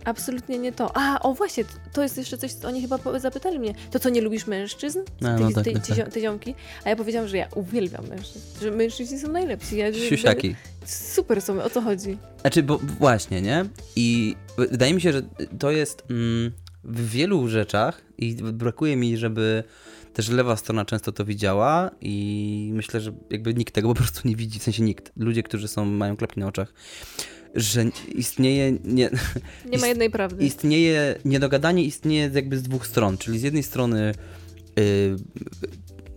[SPEAKER 2] absolutnie nie to. A, o właśnie, to- jest jeszcze coś, co oni chyba zapytali mnie. To co, nie lubisz mężczyzn?
[SPEAKER 1] No,
[SPEAKER 2] Te,
[SPEAKER 1] no
[SPEAKER 2] te,
[SPEAKER 1] tak,
[SPEAKER 2] te,
[SPEAKER 1] tak.
[SPEAKER 2] te ziomki? A ja powiedziałam, że ja uwielbiam mężczyzn. Że mężczyźni są najlepsi. Ja,
[SPEAKER 1] siusiaki.
[SPEAKER 2] Super są, o co chodzi?
[SPEAKER 1] Znaczy, bo właśnie, nie? I wydaje mi się, że to jest mm, w wielu rzeczach i brakuje mi, żeby też lewa strona często to widziała i myślę, że jakby nikt tego po prostu nie widzi, w sensie nikt. Ludzie, którzy są, mają klapki na oczach, że istnieje, nie,
[SPEAKER 2] Nie ma jednej prawdy.
[SPEAKER 1] istnieje, niedogadanie istnieje jakby z dwóch stron, czyli z jednej strony yy,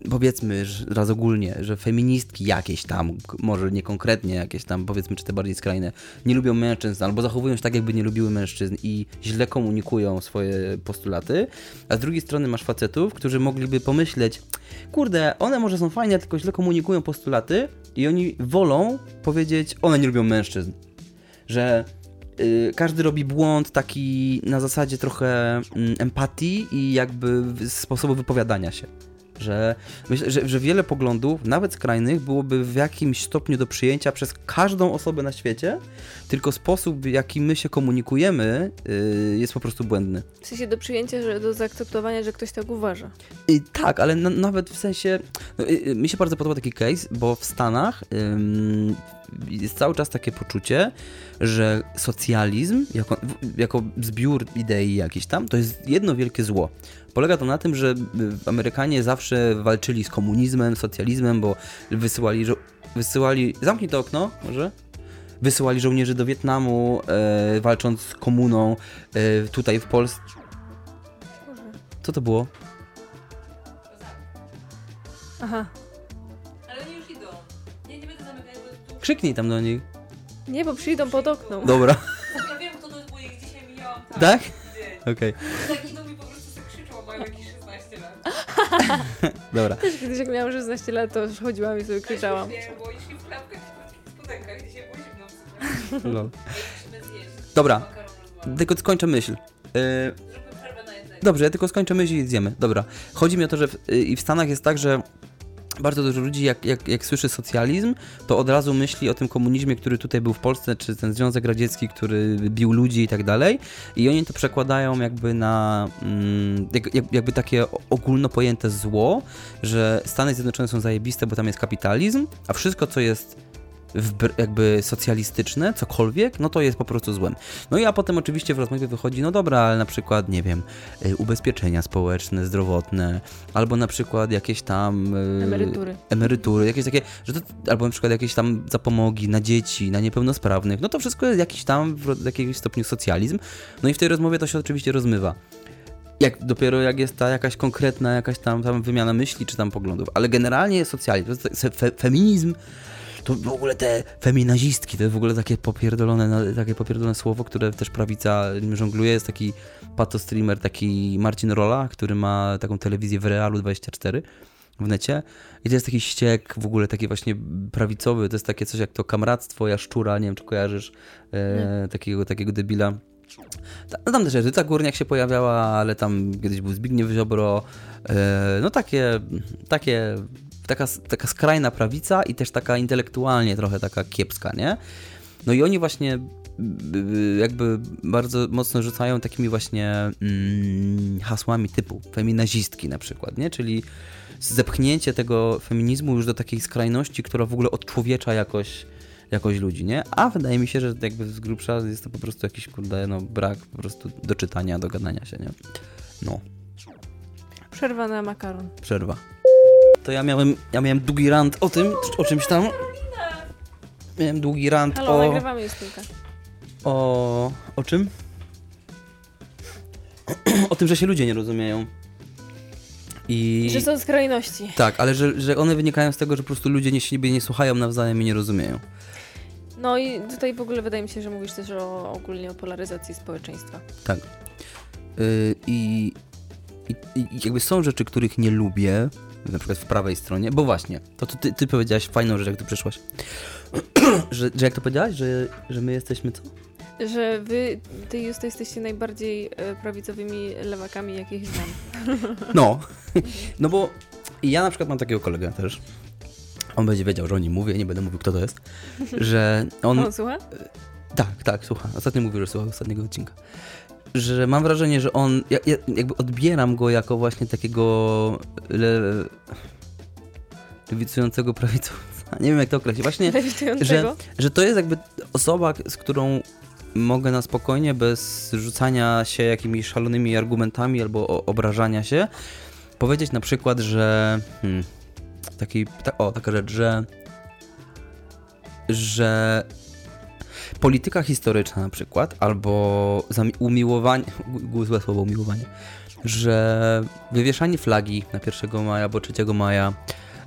[SPEAKER 1] powiedzmy raz ogólnie, że feministki jakieś tam, może nie konkretnie jakieś tam, powiedzmy, czy te bardziej skrajne, nie lubią mężczyzn, albo zachowują się tak, jakby nie lubiły mężczyzn i źle komunikują swoje postulaty, a z drugiej strony masz facetów, którzy mogliby pomyśleć, kurde, one może są fajne, tylko źle komunikują postulaty i oni wolą powiedzieć, one nie lubią mężczyzn. Że y, każdy robi błąd taki na zasadzie trochę mm, empatii i jakby sposobu wypowiadania się. Że myślę, że, że wiele poglądów, nawet skrajnych, byłoby w jakimś stopniu do przyjęcia przez każdą osobę na świecie, tylko sposób, w jaki my się komunikujemy, y, jest po prostu błędny.
[SPEAKER 2] W sensie do przyjęcia, że do zaakceptowania, że ktoś tak uważa.
[SPEAKER 1] I tak, ale na, nawet w sensie. No, y, y, mi się bardzo podoba taki case, bo w Stanach ym, jest cały czas takie poczucie, że socjalizm jako, jako zbiór idei jakiś tam, to jest jedno wielkie zło. Polega to na tym, że y, Amerykanie zawsze walczyli z komunizmem, socjalizmem, bo wysyłali, żo- wysyłali. Zamknij to okno, może? Wysyłali żołnierzy do Wietnamu, e, walcząc z komuną e, tutaj w Polsce. Co to było?
[SPEAKER 2] Aha.
[SPEAKER 4] Ale oni już idą. Nie, nie będę zamykać, bo tu...
[SPEAKER 1] Krzyknij tam do nich.
[SPEAKER 2] Nie, bo przyjdą pod okno.
[SPEAKER 1] Dobra.
[SPEAKER 4] Ja wiem, kto to jest, bo ich dzisiaj mijałam tam.
[SPEAKER 1] Tak?
[SPEAKER 4] Gdzie?
[SPEAKER 1] Okej,
[SPEAKER 4] Tak idą
[SPEAKER 1] dobra.
[SPEAKER 2] Też kiedyś jak miałam 16 lat, to już chodziłam i sobie krzyczałam.
[SPEAKER 4] Nie, bo szli w klapkach w w sumie.
[SPEAKER 1] Lol.
[SPEAKER 4] Musimy zjeść.
[SPEAKER 1] Dobra, tylko skończę myśl. Yy,
[SPEAKER 4] Zróbmy przerwę na jedzenie.
[SPEAKER 1] dobrze, ja tylko skończę myśl i zjemy. Dobra. Chodzi mi o to, że w, yy, i w Stanach jest tak, że bardzo dużo ludzi, jak, jak, jak słyszy socjalizm, to od razu myśli o tym komunizmie, który tutaj był w Polsce, czy ten Związek Radziecki, który bił ludzi i tak dalej. I oni to przekładają jakby na mm, jak, jak, jakby takie ogólno pojęte zło, że Stany Zjednoczone są zajebiste, bo tam jest kapitalizm, a wszystko, co jest jakby socjalistyczne, cokolwiek, no to jest po prostu złem. No i a potem oczywiście w rozmowie wychodzi, no dobra, ale na przykład, nie wiem, y, ubezpieczenia społeczne, zdrowotne, albo na przykład jakieś tam... y,
[SPEAKER 2] Emerytury.
[SPEAKER 1] Emerytury, jakieś takie, że to, albo na przykład jakieś tam zapomogi na dzieci, na niepełnosprawnych, no to wszystko jest jakiś tam w jakimś stopniu socjalizm. No i w tej rozmowie to się oczywiście rozmywa. Jak, dopiero jak jest ta jakaś konkretna, jakaś tam, tam wymiana myśli czy tam poglądów. Ale generalnie jest socjalizm. Fe, feminizm to w ogóle te feminazistki, to jest w ogóle takie popierdolone, takie popierdolone słowo, które też prawica żongluje. Jest taki pato streamer, taki Marcin Rola, który ma taką telewizję w Realu 24 w necie. I to jest taki ściek w ogóle taki właśnie prawicowy. To jest takie coś jak to kamractwo, jaszczura, nie wiem czy kojarzysz e, takiego, takiego debila. No tam też Edyta Górniak się pojawiała, ale tam kiedyś był Zbigniew Ziobro. E, no takie, takie taka, taka skrajna prawica i też taka intelektualnie trochę taka kiepska, nie? No i oni właśnie jakby bardzo mocno rzucają takimi właśnie mm, hasłami typu feminazistki na przykład, nie? Czyli zepchnięcie tego feminizmu już do takiej skrajności, która w ogóle odczłowiecza jakoś, jakoś ludzi, nie? A wydaje mi się, że jakby z grubsza jest to po prostu jakiś, kurde, no brak po prostu do czytania, do gadania się, nie? No,
[SPEAKER 2] Przerwa na makaron.
[SPEAKER 1] przerwa. To ja miałem, ja miałem długi rant o tym, o czymś tam. Miałem długi rant
[SPEAKER 2] Halo,
[SPEAKER 1] o...
[SPEAKER 2] nagrywamy Justynka.
[SPEAKER 1] O... O czym? o tym, że się ludzie nie rozumieją. I...
[SPEAKER 2] Że są skrajności.
[SPEAKER 1] Tak, ale że, że one wynikają z tego, że po prostu ludzie nie, siebie nie słuchają nawzajem i nie rozumieją.
[SPEAKER 2] No i tutaj w ogóle wydaje mi się, że mówisz też o, ogólnie o polaryzacji społeczeństwa.
[SPEAKER 1] Tak. Yy, I, i, I jakby są rzeczy, których nie lubię, na przykład w prawej stronie, bo właśnie, to, ty, ty powiedziałaś fajną rzecz, jak tu przyszłaś. że, że jak to powiedziałaś, że, że my jesteśmy co?
[SPEAKER 2] Że wy, ty Justo, jesteście najbardziej e, prawicowymi lewakami, jakich znam.
[SPEAKER 1] No. no bo ja na przykład mam takiego kolegę też. On będzie wiedział, że o nim mówię, nie będę mówił, kto to jest. Że on.
[SPEAKER 2] On słucha?
[SPEAKER 1] Tak, tak, słucha. Ostatnio mówił, że słuchał ostatniego odcinka. Że mam wrażenie, że on. Ja, ja jakby odbieram go jako właśnie takiego. Le, lewicującego prawicowca. Nie wiem, jak to określić. Właśnie,
[SPEAKER 2] Lewitującego?
[SPEAKER 1] że to jest jakby osoba, z którą mogę na spokojnie, bez rzucania się jakimiś szalonymi argumentami albo obrażania się, powiedzieć na przykład, że. Hmm, taki, ta, o, taka rzecz, że. że polityka historyczna na przykład, albo umiłowanie, złe słowo umiłowanie, że wywieszanie flagi na 1 maja albo 3 maja,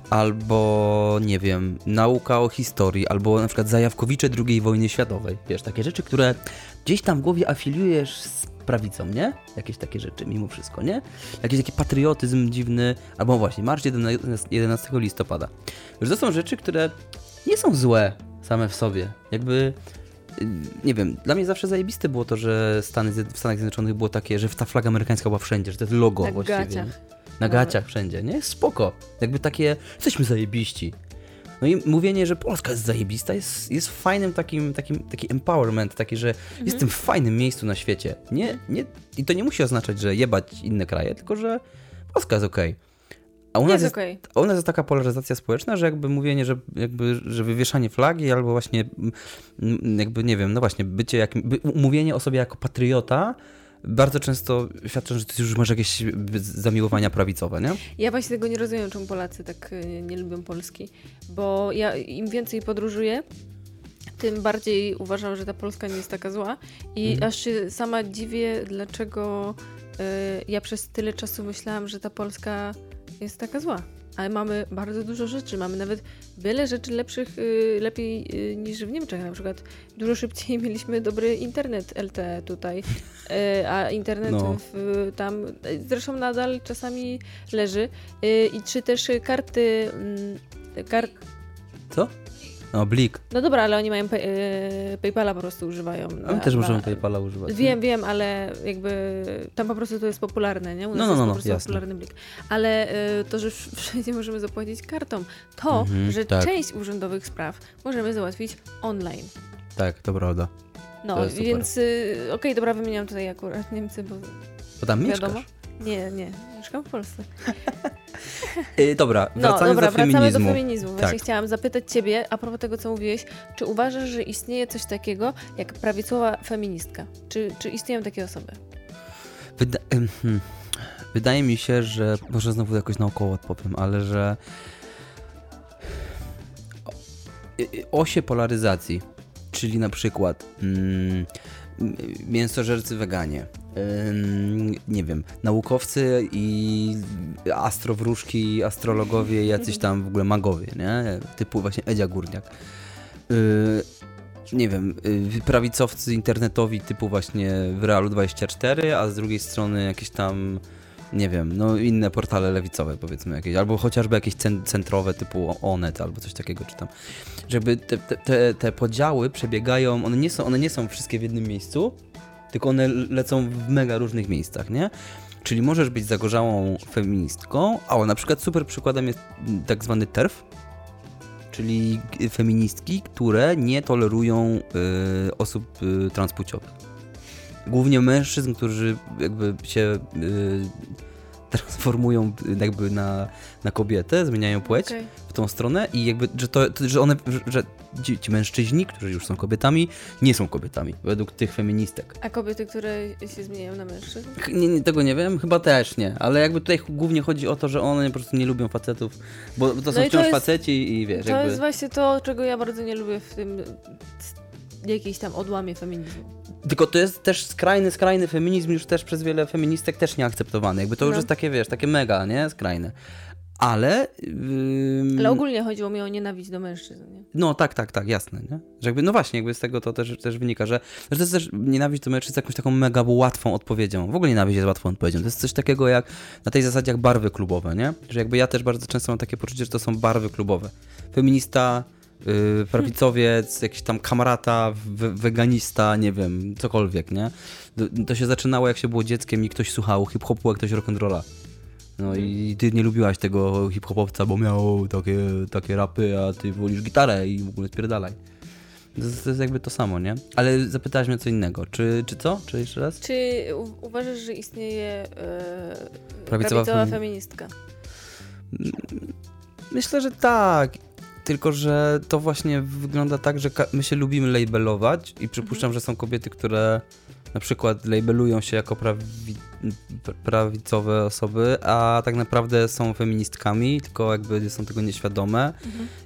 [SPEAKER 1] albo nie wiem, nauka o historii, albo na przykład zajawkowicze II wojny światowej, wiesz, takie rzeczy, które gdzieś tam w głowie afiliujesz z prawicą, nie? Jakieś takie rzeczy mimo wszystko, nie? Jakiś taki patriotyzm dziwny, albo właśnie, marsz 11 11 listopada. Że to są rzeczy, które nie są złe same w sobie. Jakby, nie wiem, dla mnie zawsze zajebiste było to, że Stany, w Stanach Zjednoczonych było takie, że ta flaga amerykańska była wszędzie, że to jest logo
[SPEAKER 2] Na
[SPEAKER 1] właściwie.
[SPEAKER 2] gaciach.
[SPEAKER 1] Na gaciach wszędzie, nie? Spoko. Jakby takie, jesteśmy zajebiści. No i mówienie, że Polska jest zajebista jest, jest fajnym takim, takim taki empowerment, taki, że jestem w fajnym miejscu na świecie. Nie, nie, I to nie musi oznaczać, że jebać inne kraje, tylko że Polska jest okej. A u nas
[SPEAKER 2] Jest okej.
[SPEAKER 1] a u nas jest taka polaryzacja społeczna, że jakby mówienie, że, jakby, że wywieszanie flagi albo właśnie mm, jakby, nie wiem, no właśnie, bycie jakim, by, mówienie o sobie jako patriota bardzo często świadczy, że ty już masz jakieś y, zamiłowania prawicowe, nie?
[SPEAKER 2] Ja właśnie tego nie rozumiem, czemu Polacy tak y, nie lubią Polski. Bo ja im więcej podróżuję, tym bardziej uważam, że ta Polska nie jest taka zła. I
[SPEAKER 1] Mhm.
[SPEAKER 2] aż się sama dziwię, dlaczego y, ja przez tyle czasu myślałam, że ta Polska jest taka zła. Ale mamy bardzo dużo rzeczy. Mamy nawet wiele rzeczy lepszych, y, lepiej y, niż w Niemczech. Na przykład dużo szybciej mieliśmy dobry internet LTE tutaj, y, a internet
[SPEAKER 1] No.
[SPEAKER 2] w, tam zresztą nadal czasami leży. I czy też karty. mm, Kart,
[SPEAKER 1] Co? No, Blik.
[SPEAKER 2] No dobra, ale oni mają pay, y, PayPala po prostu używają.
[SPEAKER 1] My
[SPEAKER 2] na-
[SPEAKER 1] też
[SPEAKER 2] na-
[SPEAKER 1] możemy PayPala używać.
[SPEAKER 2] Wiem, wiem, ale jakby tam po prostu to jest popularne, nie? U nas
[SPEAKER 1] No, no,
[SPEAKER 2] jest
[SPEAKER 1] no,
[SPEAKER 2] po
[SPEAKER 1] no,
[SPEAKER 2] prostu popularny blik. Ale y, to, że wszędzie możemy zapłacić kartą, to,
[SPEAKER 1] Mhm,
[SPEAKER 2] że
[SPEAKER 1] tak.
[SPEAKER 2] część urzędowych spraw możemy załatwić online.
[SPEAKER 1] Tak, to prawda.
[SPEAKER 2] No,
[SPEAKER 1] To jest
[SPEAKER 2] więc y, okej, dobra, wymieniam tutaj akurat Niemcy, bo
[SPEAKER 1] Bo tam
[SPEAKER 2] wiadomo.
[SPEAKER 1] mieszkasz.
[SPEAKER 2] Nie, nie, mieszkam w Polsce.
[SPEAKER 1] Y, dobra,
[SPEAKER 2] No,
[SPEAKER 1] wracając
[SPEAKER 2] dobra,
[SPEAKER 1] do
[SPEAKER 2] wracamy
[SPEAKER 1] feminizmu.
[SPEAKER 2] do feminizmu. Właśnie
[SPEAKER 1] Tak.
[SPEAKER 2] chciałam zapytać ciebie, a propos tego, co mówiłeś, czy uważasz, że istnieje coś takiego jak prawicowa feministka? Czy, czy istnieją takie osoby?
[SPEAKER 1] Wyda hmm. Wydaje mi się, że może znowu jakoś naokoło odpowiem, ale że y- y- osie polaryzacji, czyli na przykład mm, mięsożercy weganie, nie wiem, naukowcy i astrowróżki, astrologowie, jacyś tam w ogóle magowie, nie? Typu właśnie Edzia Górniak. Y, nie wiem, y, prawicowcy internetowi typu właśnie w Realu 24, a z drugiej strony jakieś tam, nie wiem, no inne portale lewicowe powiedzmy jakieś, albo chociażby jakieś cen- centrowe typu Onet albo coś takiego czytam. Żeby te, te, te, podziały przebiegają, one nie, są, one nie są wszystkie w jednym miejscu, tylko one lecą w mega różnych miejscach, nie? Czyli możesz być zagorzałą feministką, a na przykład super przykładem jest tak zwany TERF, czyli feministki, które nie tolerują y, osób y, transpłciowych. Głównie mężczyzn, którzy jakby się y, transformują y, jakby na, na kobietę, zmieniają płeć
[SPEAKER 2] Okej.
[SPEAKER 1] w tą stronę i jakby, że, to, że one, że, ci, ci mężczyźni, którzy już są kobietami, nie są kobietami, według tych feministek.
[SPEAKER 2] A kobiety, które się zmieniają na mężczyzn?
[SPEAKER 1] Nie, nie, tego nie wiem, chyba też nie, ale jakby tutaj głównie chodzi o to, że one po prostu nie lubią facetów, bo, to są
[SPEAKER 2] No to
[SPEAKER 1] wciąż
[SPEAKER 2] jest-
[SPEAKER 1] faceci i wiesz,
[SPEAKER 2] To
[SPEAKER 1] jakby...
[SPEAKER 2] jest właśnie to, czego ja bardzo nie lubię w tym jakiejś tam odłamie feminizmu.
[SPEAKER 1] Tylko to jest też skrajny, skrajny feminizm, już też przez wiele feministek też nieakceptowany. Jakby to już
[SPEAKER 2] No.
[SPEAKER 1] jest takie, wiesz, takie mega, nie? Skrajne. Ale... ym,
[SPEAKER 2] Ale ogólnie chodziło mi o nienawiść do mężczyzn, nie?
[SPEAKER 1] No tak, tak, tak, jasne, nie? Że jakby, no właśnie, jakby z tego to też, też wynika, że, że to jest też nienawiść do mężczyzn jakąś taką mega łatwą odpowiedzią. W ogóle nienawiść jest łatwą odpowiedzią. To jest coś takiego jak na tej zasadzie jak barwy klubowe, nie? Że jakby ja też bardzo często mam takie poczucie, że to są barwy klubowe. Feminista, yy, prawicowiec, jakiś tam kamarata, we, weganista, nie wiem, cokolwiek, nie? To, się zaczynało jak się było dzieckiem i ktoś słuchał hip-hopu, a ktoś rock'n'rolla. No i ty nie lubiłaś tego hip-hopowca, bo miał takie, takie rapy, a ty wolisz gitarę i w ogóle spierdalaj. To jest, to jest jakby to samo, nie? Ale zapytałaś mnie co innego. Czy, czy co? Czy jeszcze raz?
[SPEAKER 2] Czy u- uważasz, że istnieje e,
[SPEAKER 1] Prawicowa
[SPEAKER 2] prawicowa,
[SPEAKER 1] femi-
[SPEAKER 2] feministka?
[SPEAKER 1] Myślę, że tak. Tylko, że to właśnie wygląda tak, że my się lubimy labelować i przypuszczam, że są kobiety, które na przykład labelują się jako prawi- prawicowe osoby, a tak naprawdę są feministkami, tylko jakby są tego nieświadome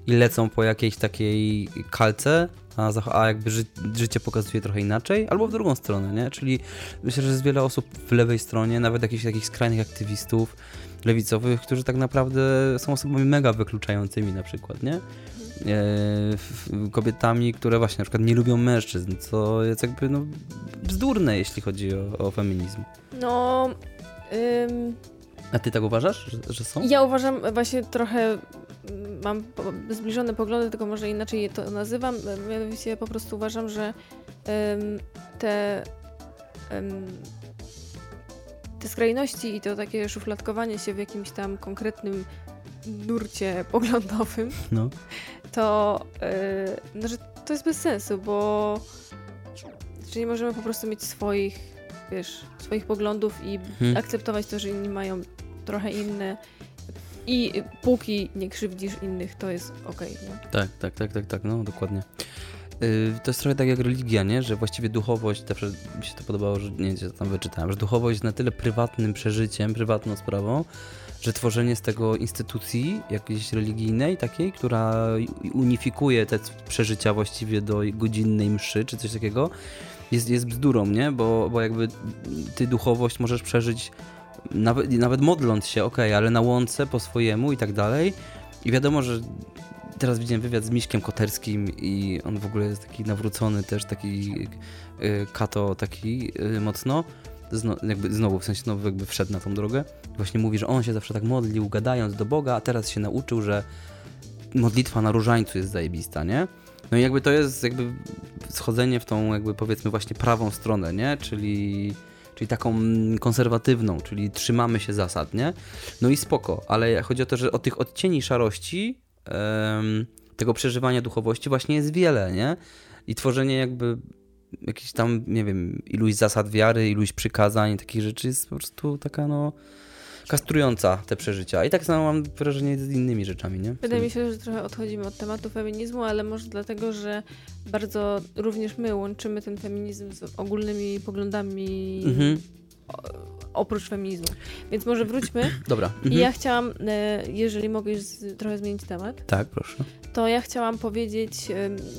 [SPEAKER 1] i lecą po jakiejś takiej kalce, a, a jakby ży- życie pokazuje trochę inaczej, albo w drugą stronę, nie? Czyli myślę, że jest wiele osób w lewej stronie, nawet jakichś takich skrajnych aktywistów lewicowych, którzy tak naprawdę są osobami mega wykluczającymi na przykład, nie? E, kobietami, które właśnie na przykład nie lubią mężczyzn, co jest jakby no, bzdurne, jeśli chodzi o, o feminizm.
[SPEAKER 2] No, ym,
[SPEAKER 1] A ty tak uważasz, że, że są?
[SPEAKER 2] ja uważam właśnie trochę, mm, mam zbliżone poglądy, tylko może inaczej je to nazywam, mianowicie po prostu uważam, że ym, te ym, te skrajności i to takie szufladkowanie się w jakimś tam konkretnym nurcie poglądowym,
[SPEAKER 1] No.
[SPEAKER 2] to, yy, no, że to jest bez sensu, bo że nie możemy po prostu mieć swoich, wiesz, swoich poglądów i
[SPEAKER 1] Hmm.
[SPEAKER 2] akceptować to, że inni mają trochę inne i póki nie krzywdzisz innych, to jest okej, nie?
[SPEAKER 1] Tak, tak, tak, tak, tak, no dokładnie. Yy, to jest trochę tak jak religia, nie? Że właściwie duchowość, zawsze mi się to podobało, że nie wiem, tam wyczytałem, że duchowość jest na tyle prywatnym przeżyciem, prywatną sprawą, że tworzenie z tego instytucji jakiejś religijnej, takiej, która unifikuje te przeżycia właściwie do godzinnej mszy, czy coś takiego, jest, jest bzdurą, nie? Bo, bo jakby ty duchowość możesz przeżyć nawet, nawet modląc się, okej, ale na łące po swojemu i tak dalej. I wiadomo, że teraz widziałem wywiad z Miśkiem Koterskim i on w ogóle jest taki nawrócony też, taki y, kato taki y, mocno. Zno, jakby znowu, w sensie znowu jakby wszedł na tą drogę. Właśnie mówi, że on się zawsze tak modlił, gadając do Boga, a teraz się nauczył, że modlitwa na różańcu jest zajebista, nie? No i jakby to jest jakby schodzenie w tą jakby powiedzmy właśnie prawą stronę, nie? Czyli, czyli taką konserwatywną, czyli trzymamy się zasad, nie? No i spoko, ale chodzi o to, że o tych odcieni szarości tego przeżywania duchowości właśnie jest wiele, nie? I tworzenie jakby jakichś tam, nie wiem, iluś zasad wiary, iluś przykazań, takich rzeczy jest po prostu taka no kastrująca te przeżycia. I tak samo mam wrażenie z innymi rzeczami, nie?
[SPEAKER 2] Wydaje mi się, że trochę odchodzimy od tematu feminizmu, ale może dlatego, że bardzo również my łączymy ten feminizm z ogólnymi poglądami
[SPEAKER 1] Mhm.
[SPEAKER 2] o, oprócz feminizmu. Więc może wróćmy.
[SPEAKER 1] Dobra. Mhm.
[SPEAKER 2] I ja chciałam, e, jeżeli mogę już trochę zmienić temat,
[SPEAKER 1] Tak, proszę.
[SPEAKER 2] to ja chciałam powiedzieć,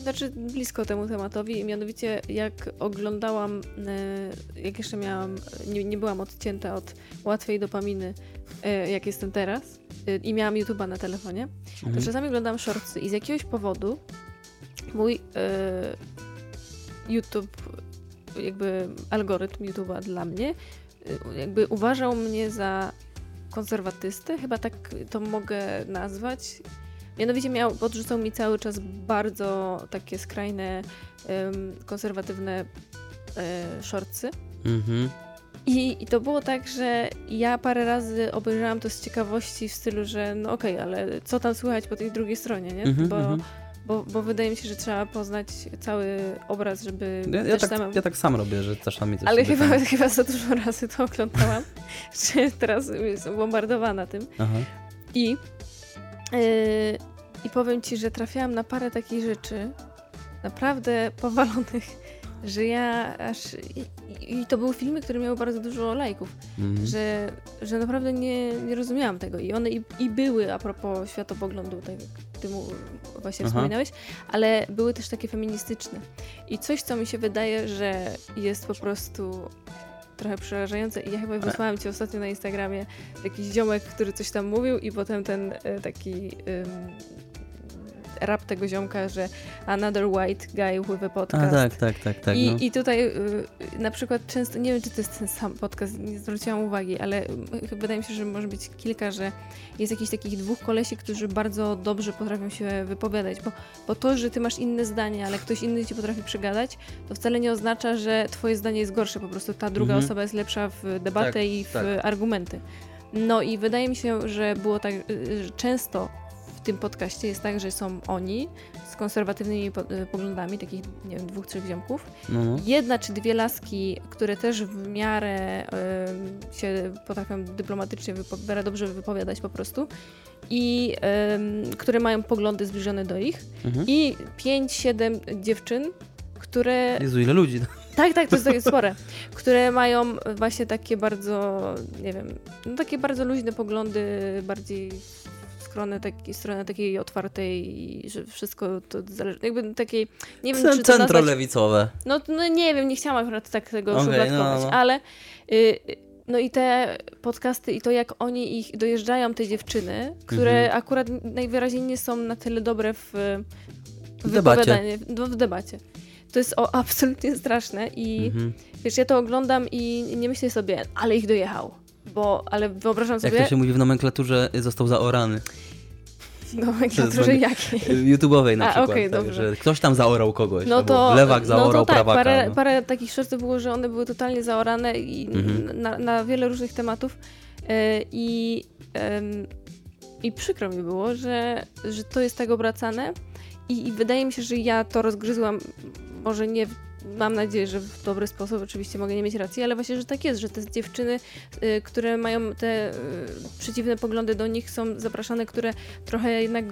[SPEAKER 2] znaczy blisko temu tematowi, mianowicie jak oglądałam, e, jak jeszcze miałam, nie, nie byłam odcięta od łatwej dopaminy, e, jak jestem teraz, i miałam YouTube'a na telefonie, to
[SPEAKER 1] Mhm.
[SPEAKER 2] czasami oglądam shortsy i z jakiegoś powodu mój YouTube, jakby algorytm YouTube'a dla mnie, jakby uważał mnie za konserwatystę, chyba tak to mogę nazwać. Mianowicie miał, podrzucał mi cały czas bardzo takie skrajne, em, konserwatywne e, shortsy.
[SPEAKER 1] Mhm.
[SPEAKER 2] I, I to było tak, że ja parę razy obejrzałam to z ciekawości w stylu, że no okej, ale co tam słychać po tej drugiej stronie, nie?
[SPEAKER 1] Mhm,
[SPEAKER 2] bo,
[SPEAKER 1] mhm.
[SPEAKER 2] Bo, bo wydaje mi się, że trzeba poznać cały obraz, żeby
[SPEAKER 1] Ja, ja, tak,
[SPEAKER 2] sama...
[SPEAKER 1] ja tak sam robię, że czasami coś
[SPEAKER 2] Ale chyba,
[SPEAKER 1] tam-
[SPEAKER 2] chyba za dużo razy to oglądałam, że teraz jestem bombardowana tym.
[SPEAKER 1] Aha.
[SPEAKER 2] I, yy, I powiem ci, że trafiałam na parę takich rzeczy naprawdę powalonych, że ja aż. I, to były filmy, które miały bardzo dużo lajków,
[SPEAKER 1] Mhm.
[SPEAKER 2] że, że naprawdę nie, nie rozumiałam tego. I one i, i były a propos światopoglądu, tak jak ty mu właśnie
[SPEAKER 1] Aha.
[SPEAKER 2] wspominałeś, ale były też takie feministyczne. I coś, co mi się wydaje, że jest po prostu trochę przerażające i ja chyba wysłałam ci ostatnio na Instagramie jakiś ziomek, który coś tam mówił i potem ten e, taki ym, rap tego ziomka, że another white guy with a
[SPEAKER 1] A
[SPEAKER 2] podcast.
[SPEAKER 1] tak, tak, tak, tak.
[SPEAKER 2] I,
[SPEAKER 1] no.
[SPEAKER 2] I tutaj y, na przykład często, nie wiem czy to jest ten sam podcast, nie zwróciłam uwagi, ale y, wydaje mi się, że może być kilka, że jest jakichś takich dwóch kolesi, którzy bardzo dobrze potrafią się wypowiadać, bo, bo to, że ty masz inne zdanie, ale ktoś inny ci potrafi przegadać, to wcale nie oznacza, że twoje zdanie jest gorsze, po prostu ta druga
[SPEAKER 1] Mhm.
[SPEAKER 2] osoba jest lepsza w debatę
[SPEAKER 1] Tak,
[SPEAKER 2] i w
[SPEAKER 1] tak.
[SPEAKER 2] argumenty. No i wydaje mi się, że było tak, y, że często tym podcaście jest tak, że są oni z konserwatywnymi y, poglądami, takich, nie wiem, dwóch, trzech ziomków,
[SPEAKER 1] No, no.
[SPEAKER 2] jedna czy dwie laski, które też w miarę em, się potrafią dyplomatycznie, wypo- dobrze wypowiadać po prostu i em, które mają poglądy zbliżone do ich
[SPEAKER 1] Mhm.
[SPEAKER 2] i pięć, siedem dziewczyn, które...
[SPEAKER 1] Jezu, ile ludzi.
[SPEAKER 2] Tak, tak, to jest takie spore. Które mają właśnie takie bardzo, nie wiem, no takie bardzo luźne poglądy, bardziej stronę, takiej, stronę takiej otwartej i że wszystko to zależy, jakby takiej, nie wiem, czy to nazwać...
[SPEAKER 1] Centrolewicowe.
[SPEAKER 2] No, no nie wiem, nie chciałam akurat tak tego szufladkować,
[SPEAKER 1] no, no.
[SPEAKER 2] ale y, no i te podcasty i to jak oni ich dojeżdżają, te dziewczyny, które
[SPEAKER 1] Mhm.
[SPEAKER 2] akurat najwyraźniej nie są na tyle dobre w,
[SPEAKER 1] W debacie.
[SPEAKER 2] no, w debacie. To jest o, absolutnie straszne i
[SPEAKER 1] Mhm.
[SPEAKER 2] wiesz, ja to oglądam i nie myślę sobie, ale ich dojechał. Bo, ale wyobrażam
[SPEAKER 1] Jak
[SPEAKER 2] sobie,
[SPEAKER 1] to się mówi w nomenklaturze, został zaorany.
[SPEAKER 2] no
[SPEAKER 1] To jest
[SPEAKER 2] niektórzy
[SPEAKER 1] nomen-
[SPEAKER 2] jakiej.
[SPEAKER 1] YouTube'owej na
[SPEAKER 2] A,
[SPEAKER 1] przykład.
[SPEAKER 2] okej,
[SPEAKER 1] tak, że ktoś tam zaorał kogoś.
[SPEAKER 2] No to,
[SPEAKER 1] lewak
[SPEAKER 2] no
[SPEAKER 1] zaorał
[SPEAKER 2] to tak,
[SPEAKER 1] prawaka.
[SPEAKER 2] parę,
[SPEAKER 1] no.
[SPEAKER 2] parę takich shortów było, że one były totalnie zaorane i
[SPEAKER 1] Mhm.
[SPEAKER 2] na, na wiele różnych tematów e, i, i przykro mi było, że, że to jest tak obracane i, i wydaje mi się, że ja to rozgryzłam, może nie w- mam nadzieję, że w dobry sposób, oczywiście mogę nie mieć racji, ale właśnie, że tak jest, że te dziewczyny, y, które mają te y, przeciwne poglądy do nich są zapraszane, które trochę jednak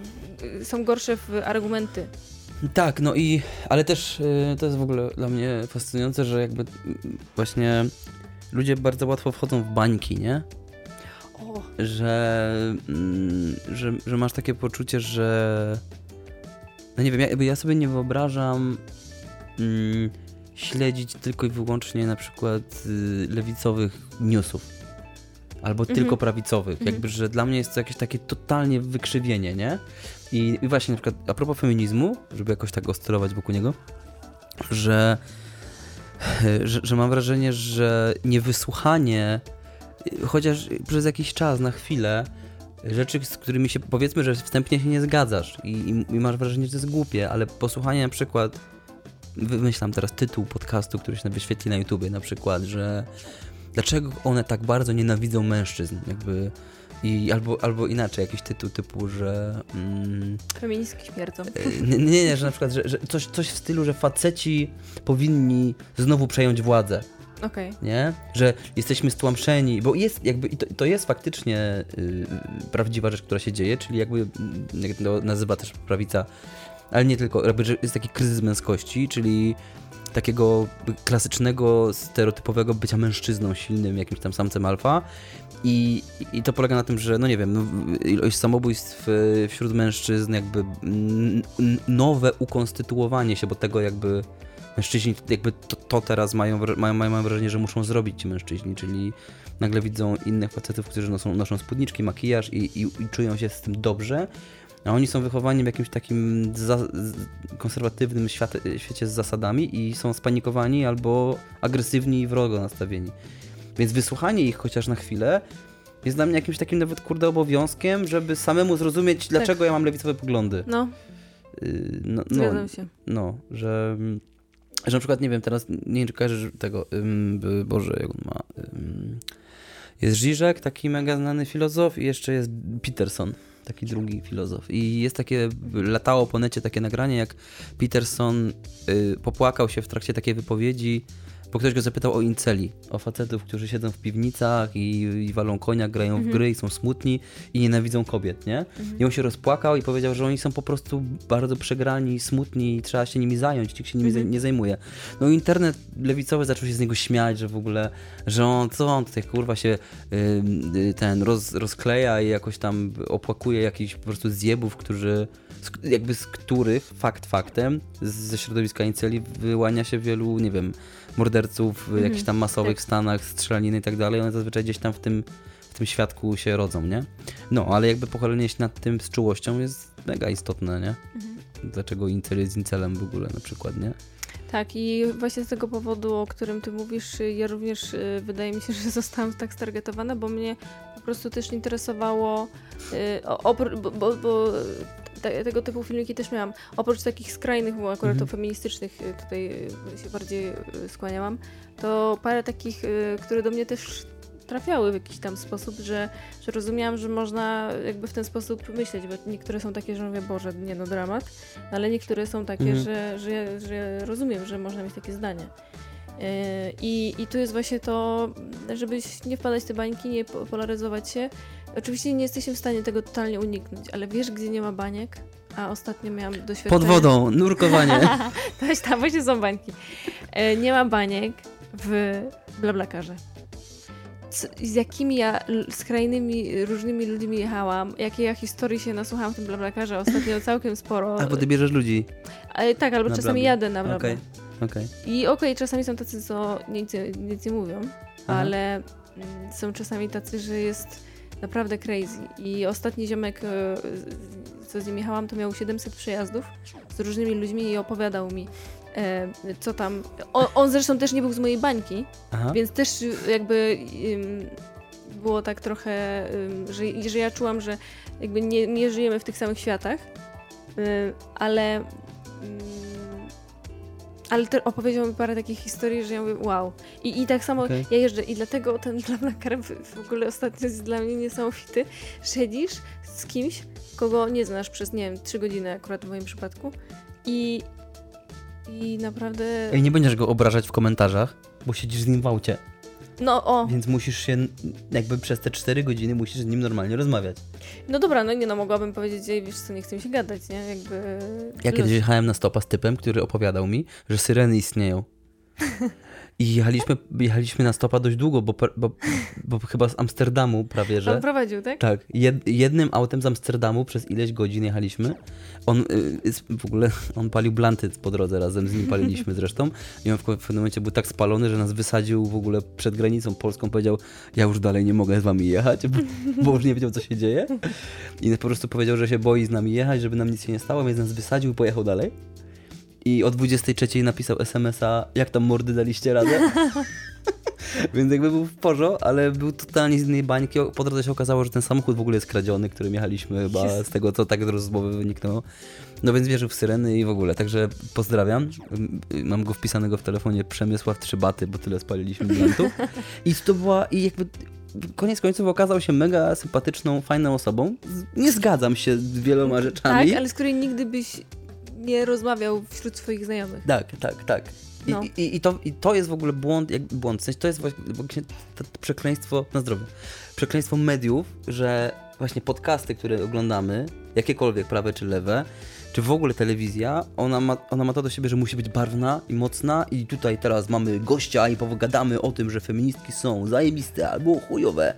[SPEAKER 2] y, są gorsze w argumenty.
[SPEAKER 1] Tak, no i, ale też to jest w ogóle dla mnie fascynujące, że jakby mm, właśnie ludzie bardzo łatwo wchodzą w bańki, nie?
[SPEAKER 2] O,
[SPEAKER 1] Że, mm, że, że masz takie poczucie, że no nie wiem, ja, ja sobie nie wyobrażam mm, śledzić tylko i wyłącznie na przykład y, lewicowych newsów. Albo
[SPEAKER 2] Mhm.
[SPEAKER 1] tylko prawicowych.
[SPEAKER 2] Mhm.
[SPEAKER 1] Jakby, że dla mnie jest to jakieś takie totalnie wykrzywienie, nie? I, I właśnie na przykład a propos feminizmu, żeby jakoś tak oscylować wokół niego, że, że, że mam wrażenie, że niewysłuchanie, chociaż przez jakiś czas, na chwilę, rzeczy, z którymi się powiedzmy, że wstępnie się nie zgadzasz i, i masz wrażenie, że to jest głupie, ale posłuchanie na przykład, wymyślam teraz tytuł podcastu, który się wyświetli na YouTubie na przykład, że dlaczego one tak bardzo nienawidzą mężczyzn, jakby i albo, albo inaczej, jakiś tytuł typu, że mm,
[SPEAKER 2] Feministki śmierdzą.
[SPEAKER 1] e, nie, nie, nie, że na przykład, że, że coś, coś w stylu, że faceci powinni znowu przejąć władzę
[SPEAKER 2] Okej.
[SPEAKER 1] nie? Że jesteśmy stłamszeni, bo jest jakby, i to, to jest faktycznie y, prawdziwa rzecz, która się dzieje, czyli jakby, mm, jak to nazywa też prawica, ale nie tylko, jest taki kryzys męskości, czyli takiego klasycznego, stereotypowego bycia mężczyzną silnym, jakimś tam samcem alfa. I, i to polega na tym, że no nie wiem, no, ilość samobójstw y, wśród mężczyzn, jakby nowe ukonstytuowanie się, bo tego jakby mężczyźni jakby to, to teraz mają, mają, mają wrażenie, że muszą zrobić ci mężczyźni, czyli nagle widzą innych facetów, którzy noszą, noszą spódniczki, makijaż i, i, i czują się z tym dobrze, a oni są wychowani w jakimś takim konserwatywnym świat, świecie z zasadami i są spanikowani albo agresywni i wrogo nastawieni. Więc wysłuchanie ich chociaż na chwilę jest dla mnie jakimś takim nawet kurde obowiązkiem, żeby samemu zrozumieć, dlaczego ja mam lewicowe poglądy.
[SPEAKER 2] No,
[SPEAKER 1] Yy, no, no,
[SPEAKER 2] zgadzam się.
[SPEAKER 1] no, że, że na przykład, nie wiem, teraz nie wiem, czy kojarzysz tego, by- Boże, jak on ma, jest Żyżek, taki mega znany filozof i jeszcze jest Peterson, taki drugi filozof. I jest takie, latało po necie takie nagranie, jak Peterson y, popłakał się w trakcie takiej wypowiedzi, bo ktoś go zapytał o inceli, o facetów, którzy siedzą w piwnicach i, i walą konia, grają w gry i są smutni i nienawidzą kobiet, nie? I on się rozpłakał i powiedział, że oni są po prostu bardzo przegrani, smutni i trzeba się nimi zająć, nikt się nimi zaj- nie zajmuje. No i internet lewicowy zaczął się z niego śmiać, że w ogóle, że on, co on tutaj kurwa się y, y, ten roz, rozkleja i jakoś tam opłakuje jakichś po prostu zjebów, którzy jakby z których, fakt faktem, ze środowiska inceli wyłania się wielu, nie wiem, morderców mhm. jakichś tam masowych
[SPEAKER 2] tak.
[SPEAKER 1] w Stanach, strzelaniny i tak dalej, one zazwyczaj gdzieś tam w tym, w tym świadku się rodzą, nie? No, ale jakby pochylenie się nad tym z czułością jest mega istotne, nie? Dlaczego incel jest incelem w ogóle na przykład, nie?
[SPEAKER 2] Tak, i właśnie z tego powodu, o którym ty mówisz, ja również y, wydaje mi się, że zostałam tak stargetowana, bo mnie prostu też interesowało, y, opr- bo, bo, bo te, tego typu filmiki też miałam. Oprócz takich skrajnych, bo akurat
[SPEAKER 1] Mhm.
[SPEAKER 2] to feministycznych y, tutaj y, się bardziej skłaniałam, to parę takich, które do mnie też trafiały w jakiś tam sposób, że, że rozumiałam, że można jakby w ten sposób myśleć, bo niektóre są takie, że mówię, Boże, nie no, dramat, ale niektóre są takie,
[SPEAKER 1] Mhm.
[SPEAKER 2] że, że, że rozumiem, że można mieć takie zdanie. Yy, I, I tu jest właśnie to, żebyś nie wpadać w te bańki, nie po- polaryzować się. Oczywiście nie jesteśmy w stanie tego totalnie uniknąć, ale wiesz, gdzie nie ma baniek? A ostatnio miałam doświadczenie...
[SPEAKER 1] Pod wodą, nurkowanie.
[SPEAKER 2] To jest tam właśnie są bańki. E, nie ma baniek w Blablakarze. Z jakimi ja skrajnymi, różnymi ludźmi jechałam, jakie ja historii się nasłuchałam w tym Blablakarze ostatnio całkiem sporo.
[SPEAKER 1] Albo ty bierzesz ludzi.
[SPEAKER 2] Ale tak, albo
[SPEAKER 1] Na
[SPEAKER 2] czasami
[SPEAKER 1] Blabla.
[SPEAKER 2] jadę na Blabla.
[SPEAKER 1] Okej, okej.
[SPEAKER 2] I okej, czasami są tacy, co nic, nic nie mówią,
[SPEAKER 1] Aha.
[SPEAKER 2] ale mm, są czasami tacy, że jest naprawdę crazy. I ostatni ziomek, e, co z nim jechałam, to miał 700 przejazdów z różnymi ludźmi i opowiadał mi, e, co tam. On, on zresztą też nie był z mojej bańki,
[SPEAKER 1] Aha.
[SPEAKER 2] więc też jakby było tak trochę, że, że ja czułam, że jakby nie, nie żyjemy w tych samych światach, y, ale ym, ale te, opowiedział mi parę takich historii, że ja mówię, wow. I, i tak samo
[SPEAKER 1] Okej.
[SPEAKER 2] ja jeżdżę i dlatego ten BlaBlaCar w, w ogóle ostatnio jest dla mnie niesamowity. Siedzisz z kimś, kogo nie znasz przez, nie wiem, trzy godziny akurat w moim przypadku i i naprawdę...
[SPEAKER 1] Ej, nie będziesz go obrażać w komentarzach, bo siedzisz z nim w aucie.
[SPEAKER 2] No o,
[SPEAKER 1] Więc musisz się, jakby przez te 4 godziny musisz z nim normalnie rozmawiać.
[SPEAKER 2] No dobra, no nie no, mogłabym powiedzieć, ej, wiesz co, nie chcę mi się gadać, nie? Jakby...
[SPEAKER 1] Ja kiedyś jechałem na stopa z typem, który opowiadał mi, że syreny istnieją. I jechaliśmy, jechaliśmy na stopa dość długo, bo, bo, bo chyba z Amsterdamu prawie, że...
[SPEAKER 2] On prowadził, tak?
[SPEAKER 1] Tak, jed, jednym autem z Amsterdamu przez ileś godzin jechaliśmy. On y, w ogóle, on palił blanty po drodze, razem z nim paliliśmy zresztą. I on w pewnym momencie był tak spalony, że nas wysadził w ogóle przed granicą polską. Powiedział, ja już dalej nie mogę z wami jechać, bo, bo już nie wiedział, co się dzieje. I po prostu powiedział, że się boi z nami jechać, żeby nam nic się nie stało, więc nas wysadził i pojechał dalej. I o 23 napisał SMS-a, jak tam mordy daliście radę? Więc jakby był w porzo, ale był totalnie z innej bańki. Po drodze się okazało, że ten samochód w ogóle jest kradziony, którym jechaliśmy chyba z tego, co tak z rozmowy wyniknęło. No więc wierzył w syreny i w ogóle. Także pozdrawiam. Mam go wpisanego w telefonie Przemysław Trzybaty, bo tyle spaliliśmy glantów. I to była, i jakby koniec końców okazał się mega sympatyczną, fajną osobą. Nie zgadzam się z wieloma rzeczami.
[SPEAKER 2] Tak, ale z której nigdy byś nie rozmawiał wśród swoich znajomych.
[SPEAKER 1] Tak, tak, tak. I,
[SPEAKER 2] No.
[SPEAKER 1] i, i, to, I to jest w ogóle błąd, jak błąd. W sensie to jest właśnie, to przekleństwo na zdrowie. Przekleństwo mediów, że właśnie podcasty, które oglądamy, jakiekolwiek prawe czy lewe, czy w ogóle telewizja, ona ma, ona ma to do siebie, że musi być barwna i mocna i tutaj teraz mamy gościa i pogadamy o tym, że feministki są zajebiste albo chujowe.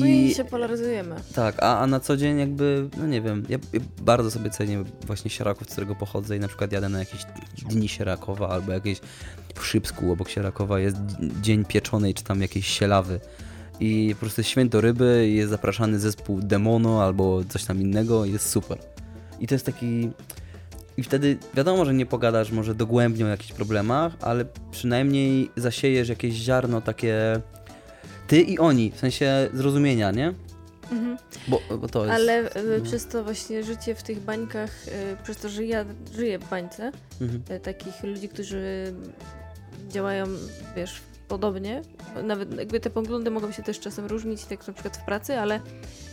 [SPEAKER 2] No i, się polaryzujemy.
[SPEAKER 1] Tak, a, a na co dzień jakby, no nie wiem, ja, ja bardzo sobie cenię właśnie Sieraków, z którego pochodzę i na przykład jadę na jakieś dni Sierakowa albo jakieś w Szybsku obok Sierakowa jest dzień pieczonej czy tam jakiejś sielawy i po prostu jest święto ryby i jest zapraszany zespół Demono albo coś tam innego i jest super. I to jest taki... I wtedy wiadomo, że nie pogadasz może dogłębnie o jakichś problemach, ale przynajmniej zasiejesz jakieś ziarno takie ty i oni, w sensie zrozumienia, nie?
[SPEAKER 2] Mhm.
[SPEAKER 1] Bo, bo to jest.
[SPEAKER 2] Ale
[SPEAKER 1] no.
[SPEAKER 2] przez to właśnie życie w tych bańkach, e, przez to, że ja żyję w bańce,
[SPEAKER 1] Mhm.
[SPEAKER 2] e, takich ludzi, którzy działają, wiesz, podobnie. Nawet jakby te poglądy mogą się też czasem różnić, tak na przykład w pracy, ale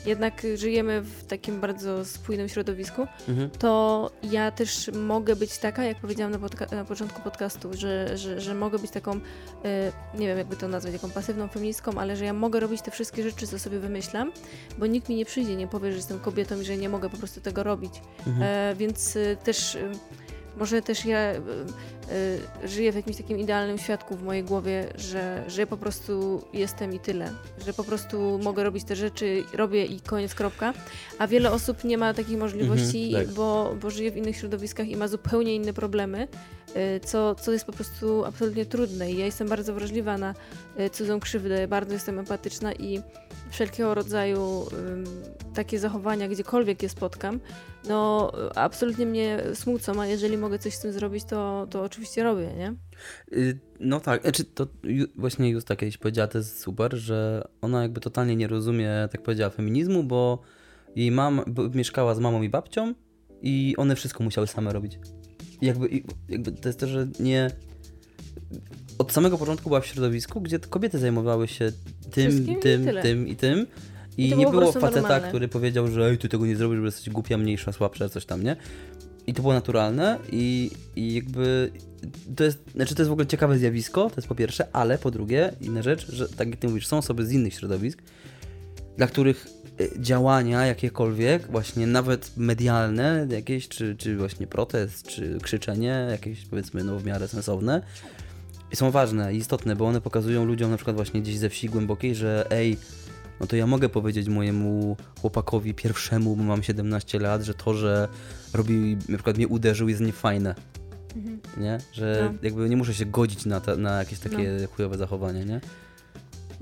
[SPEAKER 2] jednak żyjemy w takim bardzo spójnym środowisku,
[SPEAKER 1] Mhm.
[SPEAKER 2] to ja też mogę być taka, jak powiedziałam na, podca- na początku podcastu, że, że, że mogę być taką, e, nie wiem jakby to nazwać, taką pasywną feministką, ale że ja mogę robić te wszystkie rzeczy, co sobie wymyślam, bo nikt mi nie przyjdzie, nie powie, że jestem kobietą i że nie mogę po prostu tego robić.
[SPEAKER 1] Mhm.
[SPEAKER 2] E, więc e, też e, może też ja e, e, żyję w jakimś takim idealnym świadku w mojej głowie, że, że ja po prostu jestem i tyle. Że po prostu mogę robić te rzeczy, robię i koniec, kropka. A wiele osób nie ma takich możliwości,
[SPEAKER 1] Mhm, tak.
[SPEAKER 2] bo, bo żyje w innych środowiskach i ma zupełnie inne problemy, co, co jest po prostu absolutnie trudne. I ja jestem bardzo wrażliwa na e, cudzą krzywdę, bardzo jestem empatyczna i wszelkiego rodzaju takie zachowania, gdziekolwiek je spotkam, no absolutnie mnie smucą, a jeżeli mogę coś z tym zrobić, to, to oczywiście robię, nie?
[SPEAKER 1] Y, No tak, znaczy to właśnie Justa kiedyś powiedziała, to jest super, że ona jakby totalnie nie rozumie, tak powiedziała, feminizmu, bo jej mama bo mieszkała z mamą i babcią i one wszystko musiały same robić. Jakby, jakby to jest to, że nie... Od samego początku była w środowisku, gdzie kobiety zajmowały się tym,
[SPEAKER 2] Wszystkim i
[SPEAKER 1] tym, tym i tym. I,
[SPEAKER 2] I
[SPEAKER 1] nie
[SPEAKER 2] było
[SPEAKER 1] było faceta,
[SPEAKER 2] normalne.
[SPEAKER 1] który powiedział, że ej, ty tego nie zrobisz, bo jesteś głupia, mniejsza, słabsza, coś tam, nie? I to było naturalne i, i jakby to jest, znaczy to jest w ogóle ciekawe zjawisko, to jest po pierwsze, ale po drugie, inna rzecz, że tak jak ty mówisz, są osoby z innych środowisk, dla których działania jakiekolwiek, właśnie nawet medialne jakieś, czy, czy właśnie protest, czy krzyczenie, jakieś powiedzmy no w miarę sensowne, są ważne i istotne, bo one pokazują ludziom na przykład właśnie gdzieś ze wsi głębokiej, że ej, no to ja mogę powiedzieć mojemu chłopakowi pierwszemu, bo mam 17 lat, że to, że robi, na przykład mnie uderzył jest niefajne, nie? Że
[SPEAKER 2] No.
[SPEAKER 1] jakby nie muszę się godzić na, te, na jakieś takie chujowe zachowanie, nie?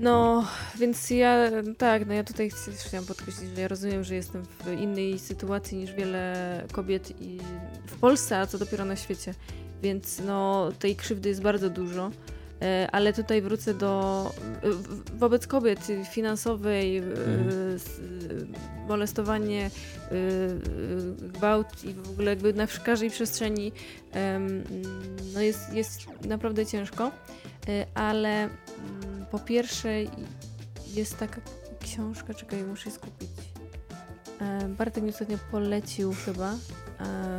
[SPEAKER 2] No, więc ja, tak, no ja tutaj chciałam podkreślić, że ja rozumiem, że jestem w innej sytuacji niż wiele kobiet i w Polsce, a co dopiero na świecie, więc no tej krzywdy jest bardzo dużo. E, Ale tutaj wrócę do wobec kobiet finansowej, e, molestowanie, e, e, gwałt i w ogóle jakby na każdej przestrzeni no jest, jest naprawdę ciężko, ale mm, po pierwsze jest taka książka, czekaj, muszę się skupić. E, Bartek mi ostatnio polecił chyba. E,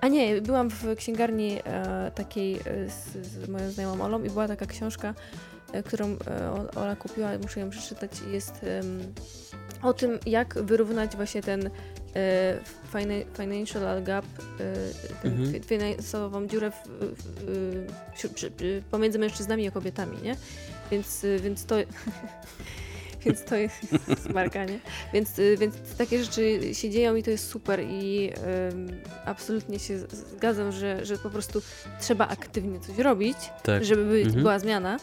[SPEAKER 2] A nie, byłam w księgarni e, takiej z, z moją znajomą Olą i była taka książka, którą Ola kupiła, muszę ją przeczytać. Jest o tym, jak wyrównać właśnie ten financial gap, tę
[SPEAKER 1] Mhm.
[SPEAKER 2] fi- finansową dziurę w, w, w, pomiędzy mężczyznami a kobietami, nie? Więc, y, więc to... Więc to jest smarka, nie? Więc, y, więc takie rzeczy się dzieją i to jest super i absolutnie się zgadzam, że, że po prostu trzeba aktywnie coś robić,
[SPEAKER 1] Tak.
[SPEAKER 2] żeby
[SPEAKER 1] Mhm.
[SPEAKER 2] była zmiana,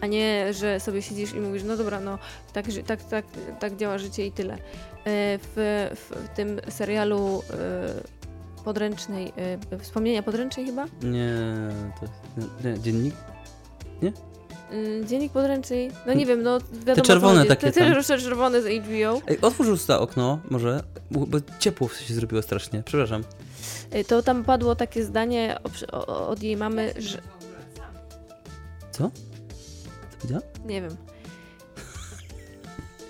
[SPEAKER 2] a nie, że sobie siedzisz i mówisz, no dobra, no tak, tak, tak, tak działa życie i tyle. E, W, w tym serialu e, podręcznej, e, wspomnienia podręcznej chyba?
[SPEAKER 1] Nie, to jest, nie, dziennik?
[SPEAKER 2] Y, Dziennik podręczny, no nie wiem, no wiadomo. co
[SPEAKER 1] czerwone takie
[SPEAKER 2] Te, te czerwone z HBO.
[SPEAKER 1] Ej, otwórz to okno, może, bo ciepło się zrobiło strasznie, przepraszam.
[SPEAKER 2] Y, To tam padło takie zdanie od jej mamy, że...
[SPEAKER 1] Co? Co powiedziała?
[SPEAKER 2] Nie wiem.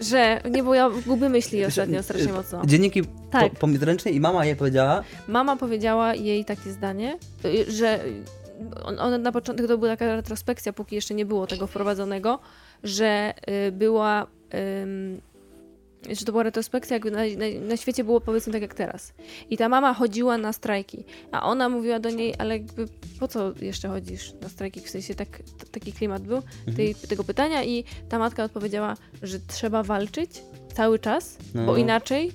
[SPEAKER 2] Że, nie, bo ja gubię myśli ostatnio strasznie mocno.
[SPEAKER 1] Dzienniki
[SPEAKER 2] Tak.
[SPEAKER 1] po, pomidręczne i mama jej powiedziała,
[SPEAKER 2] Mama powiedziała jej takie zdanie, y, że on- ona na początku to była taka retrospekcja, póki jeszcze nie było tego wprowadzonego, że y, była. Że to była retrospekcja, jakby na, na, na świecie było powiedzmy tak jak teraz. I ta mama chodziła na strajki, a ona mówiła do niej, ale jakby po co jeszcze chodzisz na strajki? W sensie tak, t- taki klimat był tej, tego pytania i ta matka odpowiedziała, że trzeba walczyć cały czas,
[SPEAKER 1] No.
[SPEAKER 2] bo inaczej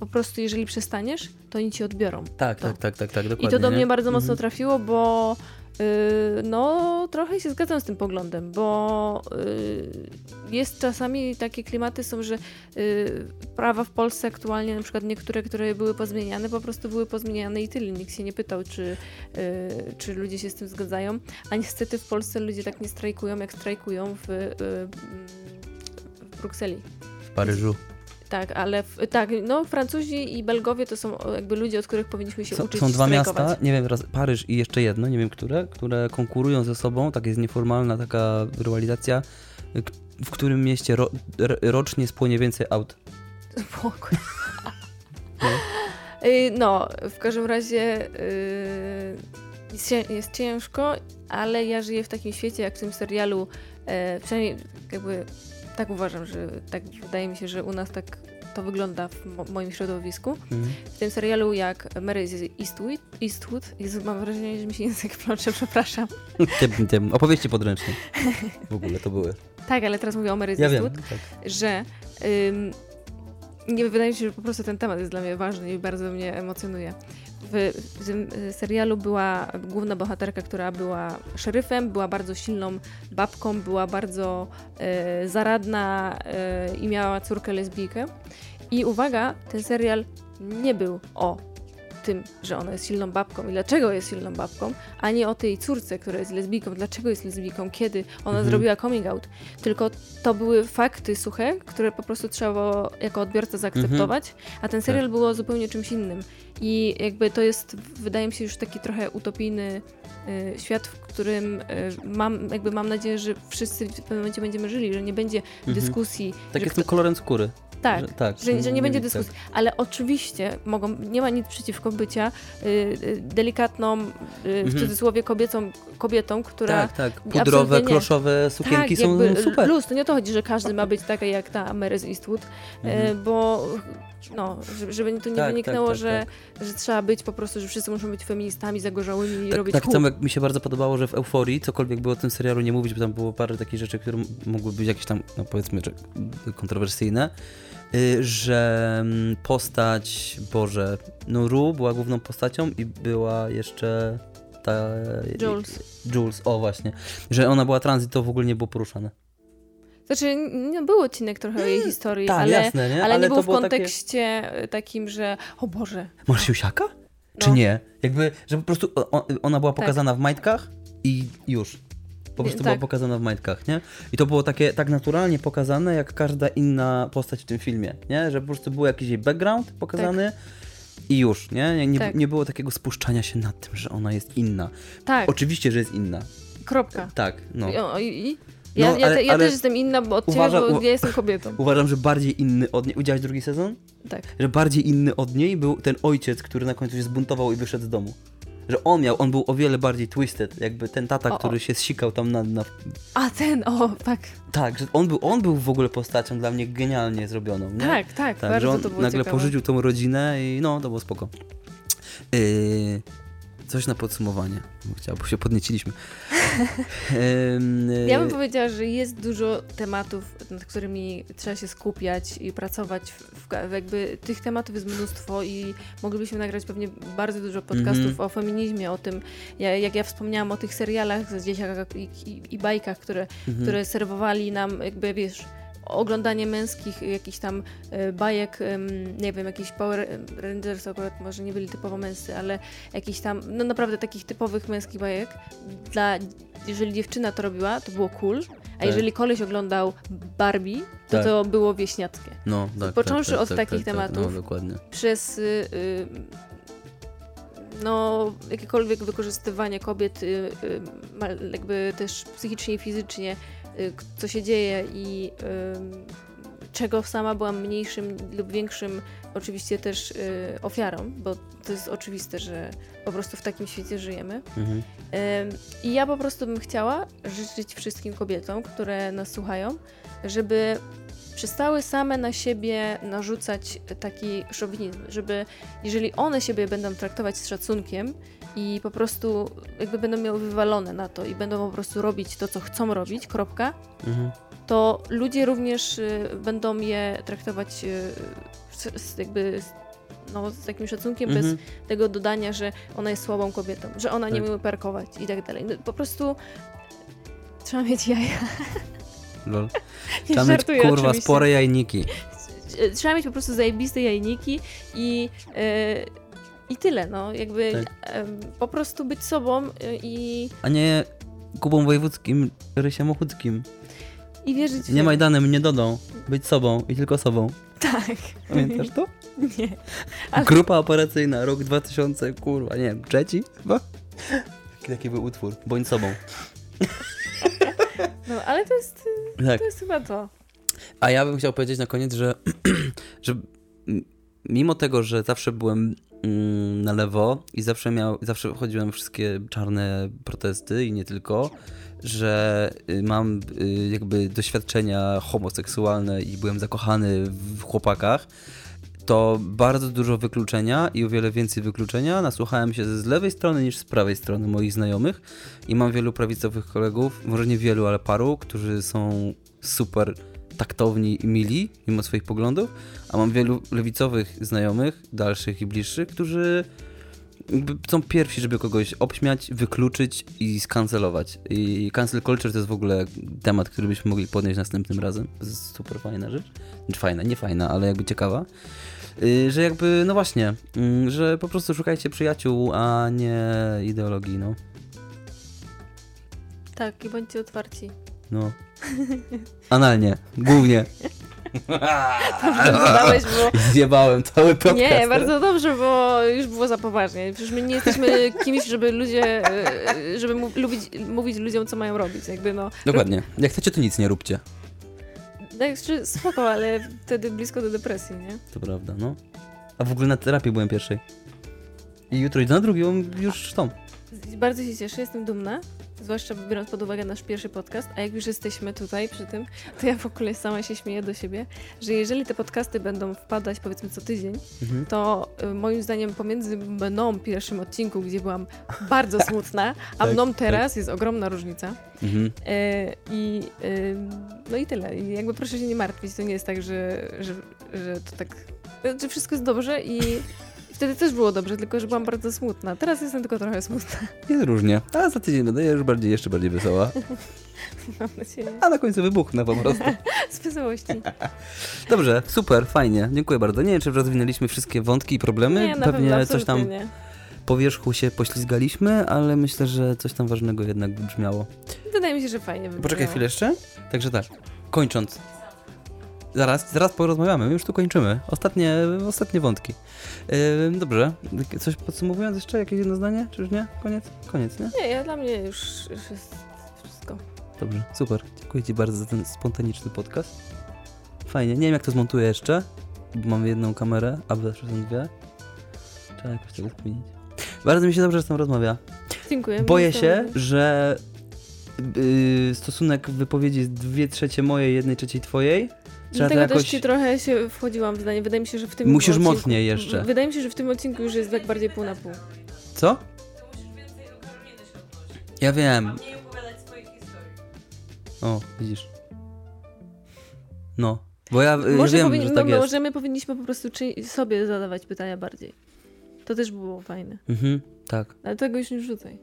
[SPEAKER 2] po prostu jeżeli przestaniesz, to oni ci odbiorą.
[SPEAKER 1] tak,
[SPEAKER 2] To.
[SPEAKER 1] tak, tak, tak, tak, dokładnie.
[SPEAKER 2] I to do
[SPEAKER 1] nie?
[SPEAKER 2] mnie bardzo mocno
[SPEAKER 1] Mhm.
[SPEAKER 2] trafiło, bo no trochę się zgadzam z tym poglądem, bo y, jest czasami takie klimaty są, że y, prawa w Polsce aktualnie, na przykład niektóre, które były pozmieniane, po prostu były pozmieniane i tyle. Nikt się nie pytał, czy, y, czy ludzie się z tym zgadzają. A niestety w Polsce ludzie tak nie strajkują, jak strajkują w, y, w Brukseli.
[SPEAKER 1] W Paryżu.
[SPEAKER 2] Tak, ale w, tak, no Francuzi i Belgowie to są jakby ludzie, od których powinniśmy się
[SPEAKER 1] Są,
[SPEAKER 2] uczyć
[SPEAKER 1] są dwa
[SPEAKER 2] strajkować.
[SPEAKER 1] miasta, nie wiem, raz Paryż i jeszcze jedno, nie wiem które, które konkurują ze sobą, tak jest nieformalna taka rywalizacja, w którym mieście ro, rocznie spłonie więcej aut.
[SPEAKER 2] Spokój. Y, No, w każdym razie y, jest cię- jest ciężko, ale ja żyję w takim świecie, jak w tym serialu, e, przynajmniej jakby tak uważam, że tak wydaje mi się, że u nas tak to wygląda w mo- moim środowisku.
[SPEAKER 1] Mhm.
[SPEAKER 2] W tym serialu jak Mary z Eastwood, Eastwood Jezu, mam wrażenie, że mi się język plącze, przepraszam.
[SPEAKER 1] Tym, tym, opowieści podręczne. W ogóle to były.
[SPEAKER 2] Tak, ale teraz mówię o Mary z
[SPEAKER 1] Ja wiem.
[SPEAKER 2] Eastwood.
[SPEAKER 1] Tak.
[SPEAKER 2] że ym, nie wydaje mi się, że po prostu ten temat jest dla mnie ważny i bardzo mnie emocjonuje. W, w y, serialu była główna bohaterka, która była szeryfem, była bardzo silną babką, była bardzo e, zaradna e, i miała córkę lesbijkę. I uwaga, ten serial nie był o tym, że ona jest silną babką i dlaczego jest silną babką, a nie o tej córce, która jest lesbijką, dlaczego jest lesbijką, kiedy ona
[SPEAKER 1] Mhm.
[SPEAKER 2] zrobiła coming out. Tylko to były fakty suche, które po prostu trzeba było jako odbiorca zaakceptować, a ten serial było zupełnie czymś innym. I jakby to jest, wydaje mi się, już taki trochę utopijny y, świat, w którym y, mam, jakby mam nadzieję, że wszyscy w pewnym momencie będziemy żyli, że nie będzie
[SPEAKER 1] Mhm.
[SPEAKER 2] dyskusji.
[SPEAKER 1] Tak tym
[SPEAKER 2] kto-
[SPEAKER 1] kolorem skóry.
[SPEAKER 2] Tak,
[SPEAKER 1] Że, tak,
[SPEAKER 2] że, że nie będzie
[SPEAKER 1] wiem, tak.
[SPEAKER 2] dyskusji. Ale oczywiście mogą, nie ma nic przeciwko bycia y, y, delikatną, y, w
[SPEAKER 1] Mhm.
[SPEAKER 2] cudzysłowie kobiecą, kobietą, która...
[SPEAKER 1] Tak, tak. Pudrowe,
[SPEAKER 2] nie.
[SPEAKER 1] kloszowe sukienki
[SPEAKER 2] tak,
[SPEAKER 1] są
[SPEAKER 2] jakby
[SPEAKER 1] super.
[SPEAKER 2] Luz, to nie o to chodzi, że każdy ma być taka jak ta Mary z Eastwood, e,
[SPEAKER 1] Mhm.
[SPEAKER 2] bo no, żeby, tu nie
[SPEAKER 1] Tak,
[SPEAKER 2] wyniknęło,
[SPEAKER 1] tak, tak,
[SPEAKER 2] że, że trzeba być po prostu, że wszyscy muszą być feministami zagorzałymi i
[SPEAKER 1] Tak,
[SPEAKER 2] robić
[SPEAKER 1] tak samo jak mi się bardzo podobało, że w Euforii, cokolwiek było o tym serialu nie mówić, bo tam było parę takich rzeczy, które mogły być jakieś tam, no powiedzmy, kontrowersyjne, y, że mm, postać, Boże, no Ru była główną postacią i była jeszcze ta...
[SPEAKER 2] Jules.
[SPEAKER 1] Jules, o właśnie. Że ona była trans i to w ogóle nie było poruszane.
[SPEAKER 2] Znaczy, nie był odcinek trochę jej historii,
[SPEAKER 1] tak,
[SPEAKER 2] ale,
[SPEAKER 1] jasne, nie?
[SPEAKER 2] ale,
[SPEAKER 1] Ale
[SPEAKER 2] nie był w
[SPEAKER 1] takie-
[SPEAKER 2] kontekście e, takim, że o Boże.
[SPEAKER 1] Masz siusiaka? Czy
[SPEAKER 2] No.
[SPEAKER 1] nie? Jakby, że po prostu ona była
[SPEAKER 2] Tak.
[SPEAKER 1] pokazana w majtkach i już. Po prostu
[SPEAKER 2] tak.
[SPEAKER 1] była pokazana w majtkach, nie? I to było takie tak naturalnie pokazane, jak każda inna postać w tym filmie, nie? Że po prostu był jakiś jej background pokazany i już, nie? Nie,
[SPEAKER 2] Tak.
[SPEAKER 1] nie było takiego spuszczania się nad tym, że ona jest inna.
[SPEAKER 2] Tak,
[SPEAKER 1] Oczywiście, że jest inna.
[SPEAKER 2] kropka.
[SPEAKER 1] Tak, no.
[SPEAKER 2] I, i, i? Ja,
[SPEAKER 1] No,
[SPEAKER 2] ja,
[SPEAKER 1] ale-
[SPEAKER 2] te, ja też jestem inna bo od ciebie,
[SPEAKER 1] uważa-
[SPEAKER 2] bo
[SPEAKER 1] u-
[SPEAKER 2] ja jestem kobietą.
[SPEAKER 1] Uważam, że bardziej inny od niej... Widziałeś drugi sezon?
[SPEAKER 2] Tak.
[SPEAKER 1] Że bardziej inny od niej był ten ojciec, który na końcu się zbuntował i wyszedł z domu. Że on miał, on był o wiele bardziej twisted, jakby ten tata,
[SPEAKER 2] O, o.
[SPEAKER 1] który się zsikał tam na, na...
[SPEAKER 2] A ten, o, tak.
[SPEAKER 1] Tak, że on był, on był w ogóle postacią dla mnie genialnie zrobioną, nie?
[SPEAKER 2] Tak, tak,
[SPEAKER 1] Tak,
[SPEAKER 2] bardzo
[SPEAKER 1] że on
[SPEAKER 2] to było
[SPEAKER 1] nagle
[SPEAKER 2] ciekawe.
[SPEAKER 1] porzucił tą rodzinę i no, to było spoko. Yy, coś na podsumowanie, bo chciał, bo się podnieciliśmy.
[SPEAKER 2] Ja bym powiedziała, że jest dużo tematów, nad którymi trzeba się skupiać i pracować. W, jakby tych tematów jest mnóstwo i moglibyśmy nagrać pewnie bardzo dużo podcastów
[SPEAKER 1] Mhm.
[SPEAKER 2] o feminizmie, o tym, ja, jak ja wspomniałam o tych serialach z dzieciakach i, i, i bajkach, które,
[SPEAKER 1] Mhm.
[SPEAKER 2] które serwowali nam, jakby wiesz, oglądanie męskich jakichś tam e, bajek, nie wiem, jakiś Power Rangers akurat może nie byli typowo męscy, ale jakichś tam, no naprawdę takich typowych męskich bajek. Dla, jeżeli dziewczyna to robiła, to było cool, a
[SPEAKER 1] Tak.
[SPEAKER 2] jeżeli koleś oglądał Barbie, to
[SPEAKER 1] Tak.
[SPEAKER 2] to było wieśniackie.
[SPEAKER 1] No, tak.
[SPEAKER 2] Począwszy
[SPEAKER 1] tak, tak,
[SPEAKER 2] od
[SPEAKER 1] tak,
[SPEAKER 2] takich
[SPEAKER 1] tak,
[SPEAKER 2] tematów.
[SPEAKER 1] No,
[SPEAKER 2] przez y, y, no, jakiekolwiek wykorzystywanie kobiet, y, y, jakby też psychicznie i fizycznie, co się dzieje i y, czego sama byłam mniejszym lub większym oczywiście też y, ofiarą, bo to jest oczywiste, że po prostu w takim świecie żyjemy.
[SPEAKER 1] Mhm.
[SPEAKER 2] I ja po prostu bym chciała życzyć wszystkim kobietom, które nas słuchają, żeby przestały same na siebie narzucać taki szowinizm, żeby jeżeli one siebie będą traktować z szacunkiem i po prostu jakby będą miały wywalone na to i będą po prostu robić to, co chcą robić, kropka,
[SPEAKER 1] Mhm.
[SPEAKER 2] to ludzie również y, będą je traktować y, jakby z, no, z takim szacunkiem, bez
[SPEAKER 1] Mhm.
[SPEAKER 2] tego dodania, że ona jest słabą kobietą, że ona nie
[SPEAKER 1] Tak.
[SPEAKER 2] umie parkować i tak dalej. No, po prostu trzeba mieć jaja.
[SPEAKER 1] Lol.
[SPEAKER 2] Nie
[SPEAKER 1] Trzeba mieć, kurwa,
[SPEAKER 2] oczywiście.
[SPEAKER 1] spore jajniki.
[SPEAKER 2] Trzeba mieć po prostu zajebiste jajniki i, e, i tyle, no. Jakby
[SPEAKER 1] Tak.
[SPEAKER 2] po prostu być sobą e, i,
[SPEAKER 1] A nie Kubą Wojewódzkim, Rysiem Ochuckim.
[SPEAKER 2] i wierzyć w
[SPEAKER 1] Nie
[SPEAKER 2] siebie.
[SPEAKER 1] Majdanem, nie Dodą. Być sobą i tylko sobą.
[SPEAKER 2] Tak.
[SPEAKER 1] Pamiętasz to?
[SPEAKER 2] Nie. Ale-
[SPEAKER 1] Grupa operacyjna, rok 2000, kurwa, nie wiem, trzeci chyba? Taki, był utwór. Bądź sobą.
[SPEAKER 2] No, ale to jest,
[SPEAKER 1] Tak.
[SPEAKER 2] to jest chyba to.
[SPEAKER 1] A ja bym chciał powiedzieć na koniec, że, że mimo tego, że zawsze byłem mm, na lewo i zawsze miał, zawsze chodziłem wszystkie czarne protesty i nie tylko, że y, mam y, jakby doświadczenia homoseksualne i byłem zakochany w chłopakach, to bardzo dużo wykluczenia i o wiele więcej wykluczenia. Nasłuchałem się z lewej strony niż z prawej strony moich znajomych i mam wielu prawicowych kolegów, może nie wielu, ale paru, którzy są super taktowni i mili, mimo swoich poglądów, a mam wielu lewicowych znajomych, dalszych i bliższych, którzy są pierwsi, żeby kogoś obśmiać, wykluczyć i skancelować. I cancel culture to jest w ogóle temat, który byśmy mogli podnieść następnym razem. To jest super fajna rzecz. Znaczy fajna, nie fajna, ale jakby ciekawa. Yy, Że jakby, no właśnie, mm, że po prostu szukajcie przyjaciół, a nie ideologii, no.
[SPEAKER 2] Tak, i bądźcie otwarci.
[SPEAKER 1] No. Analnie, głównie.
[SPEAKER 2] Dodałeś, bo...
[SPEAKER 1] Zjebałem cały podcast.
[SPEAKER 2] Nie, bardzo dobrze, bo już było za poważnie. Przecież my nie jesteśmy kimś, żeby ludzie, e, żeby mu- lubić, mówić ludziom, co mają robić. Jakby no,
[SPEAKER 1] Dokładnie. Jak chcecie, to nic nie róbcie.
[SPEAKER 2] tak, czy- spoko, ale wtedy blisko do depresji, nie?
[SPEAKER 1] To prawda, no. A w ogóle na terapii byłem pierwszej. I jutro idę na drugą, już tą.
[SPEAKER 2] Bardzo się cieszę, jestem dumna. Zwłaszcza biorąc pod uwagę nasz pierwszy podcast, a jak już jesteśmy tutaj przy tym, to ja w ogóle sama się śmieję do siebie, że jeżeli te podcasty będą wpadać powiedzmy co tydzień,
[SPEAKER 1] Mhm.
[SPEAKER 2] to y, moim zdaniem pomiędzy mną pierwszym odcinku, gdzie byłam bardzo smutna, a
[SPEAKER 1] Tak,
[SPEAKER 2] mną teraz jest ogromna różnica.
[SPEAKER 1] Mhm.
[SPEAKER 2] E, I y, no i tyle. I jakby proszę się nie martwić, to nie jest tak, że, że, że to tak, że wszystko jest dobrze i wtedy też było dobrze, tylko że byłam bardzo smutna. Teraz jestem tylko trochę smutna,
[SPEAKER 1] Jest różnie. A za tydzień będę już bardziej, jeszcze bardziej wesoła.
[SPEAKER 2] mam nadzieję.
[SPEAKER 1] A na końcu wybuchnę po prostu.
[SPEAKER 2] Z wesołości.
[SPEAKER 1] Dobrze, super, fajnie. Dziękuję bardzo. Nie wiem, czy rozwinęliśmy wszystkie wątki i problemy.
[SPEAKER 2] Nie,
[SPEAKER 1] Pewnie
[SPEAKER 2] pewno,
[SPEAKER 1] coś tam
[SPEAKER 2] nie.
[SPEAKER 1] po wierzchu się poślizgaliśmy, ale myślę, że coś tam ważnego jednak wybrzmiało.
[SPEAKER 2] Wydaje mi się, że fajnie wybrzmiało.
[SPEAKER 1] Poczekaj chwilę jeszcze. Także tak, kończąc. Zaraz, zaraz porozmawiamy, my już tu kończymy. Ostatnie, ostatnie wątki. Yy, dobrze, coś podsumowując jeszcze? Jakieś jedno zdanie? Czy już nie? Koniec? Koniec, nie?
[SPEAKER 2] Nie, ja dla mnie już, już jest wszystko.
[SPEAKER 1] Dobrze, super. Dziękuję Ci bardzo za ten spontaniczny podcast. Fajnie. Nie wiem, jak to zmontuję jeszcze, bo mam jedną kamerę, a zawsze są dwie. Trzeba jakoś tego zmienić. Bardzo mi się dobrze z tym rozmawia.
[SPEAKER 2] Dziękuję.
[SPEAKER 1] Boję się, że yy, stosunek wypowiedzi jest dwie trzecie mojej, jednej trzeciej twojej. Trzeba
[SPEAKER 2] Dlatego
[SPEAKER 1] jakoś...
[SPEAKER 2] też ci trochę się wchodziłam w zdanie. Wydaje mi się, że w tym
[SPEAKER 1] Musisz
[SPEAKER 2] odcinku,
[SPEAKER 1] mocniej jeszcze.
[SPEAKER 2] Wydaje mi się, że w tym odcinku już jest tak bardziej pół na pół.
[SPEAKER 1] Co? Ja wiem.
[SPEAKER 4] A mniej opowiadać swoich historii.
[SPEAKER 1] O, widzisz. No. Bo ja,
[SPEAKER 2] Może,
[SPEAKER 1] wiem,
[SPEAKER 2] powinni-
[SPEAKER 1] że tak
[SPEAKER 2] no,
[SPEAKER 1] jest.
[SPEAKER 2] może my powinniśmy po prostu czy- sobie zadawać pytania bardziej. To też było fajne.
[SPEAKER 1] Mhm, tak.
[SPEAKER 2] Ale tego już nie rzucaj.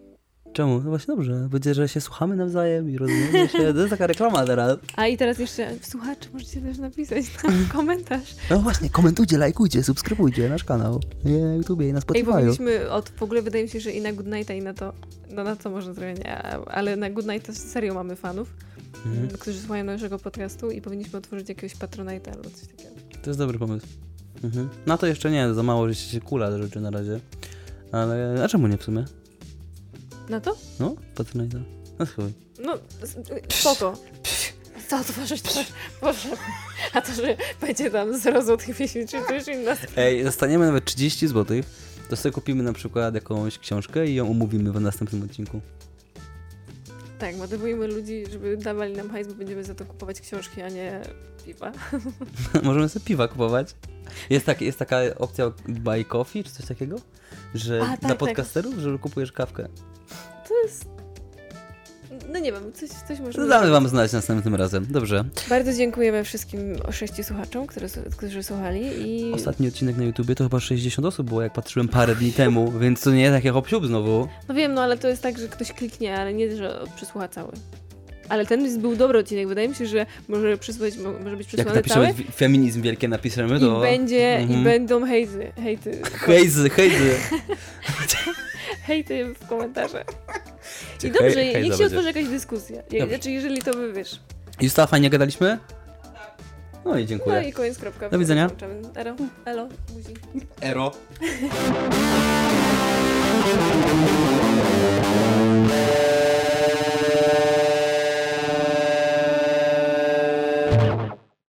[SPEAKER 1] Czemu? No właśnie dobrze. Będzie, że się słuchamy nawzajem i rozumiemy się. To jest taka reklama teraz.
[SPEAKER 2] A i teraz jeszcze słuchacze możecie też napisać tam komentarz.
[SPEAKER 1] No właśnie, komentujcie, lajkujcie, subskrybujcie nasz kanał na YouTubie i na
[SPEAKER 2] Ej,
[SPEAKER 1] Spotify.
[SPEAKER 2] powinniśmy od, w ogóle wydaje mi się, że i na Goodnighta i na to, no na to można zrobić, ale na Goodnighta serio mamy fanów,
[SPEAKER 1] Mhm.
[SPEAKER 2] m, którzy słuchają naszego podcastu i powinniśmy otworzyć jakiegoś Patronite'a albo coś takiego.
[SPEAKER 1] To jest dobry pomysł. Mhm. No to jeszcze nie, za mało, że się kula rzeczy na razie. Ale, a czemu nie w sumie?
[SPEAKER 2] Na to?
[SPEAKER 1] No, Patronite'a. No chuj.
[SPEAKER 2] No, s- spoko. Co otworzyć to? Boże. A to, że będzie tam 0 złotych miesięcznie, to już inna sprawa.
[SPEAKER 1] Ej, dostaniemy nawet 30 zł, to sobie kupimy na przykład jakąś książkę i ją omówimy w następnym odcinku.
[SPEAKER 2] Tak, motywujemy ludzi, żeby dawali nam hajs, bo będziemy za to kupować książki, a nie piwa.
[SPEAKER 1] Możemy sobie piwa kupować. Jest, tak, jest taka opcja buy coffee, czy coś takiego? Że
[SPEAKER 2] A, tak,
[SPEAKER 1] dla
[SPEAKER 2] tak.
[SPEAKER 1] podcasterów, że kupujesz kawkę.
[SPEAKER 2] To jest... No nie wiem, coś, coś
[SPEAKER 1] To
[SPEAKER 2] możemy
[SPEAKER 1] damy wam znać następnym razem. Dobrze.
[SPEAKER 2] Bardzo dziękujemy wszystkim sześciu słuchaczom, które, którzy słuchali i...
[SPEAKER 1] Ostatni odcinek na YouTubie to chyba 60 osób było, jak patrzyłem parę dni temu, więc to nie jest takie hop znowu.
[SPEAKER 2] No wiem, no ale to jest tak, że ktoś kliknie, ale nie, że przysłucha cały ale ten był dobry odcinek. Wydaje mi się, że może, przysłać, może być przysłany Jak
[SPEAKER 1] napiszemy feminizm wielkie napiszemy, to...
[SPEAKER 2] I, będzie,
[SPEAKER 1] mhm.
[SPEAKER 2] i będą hejzy. Hejty.
[SPEAKER 1] Hejzy, hejzy.
[SPEAKER 2] hejty w komentarzach. I dobrze,
[SPEAKER 1] hej, hej
[SPEAKER 2] niech się otworzy jakaś dyskusja. Znaczy, jeżeli to by wiesz.
[SPEAKER 1] Justa, fajnie gadaliśmy? No i dziękuję.
[SPEAKER 2] No i koniec, kropka.
[SPEAKER 1] Do widzenia.
[SPEAKER 2] Ero, elo, buzi. Ero.
[SPEAKER 1] Ero.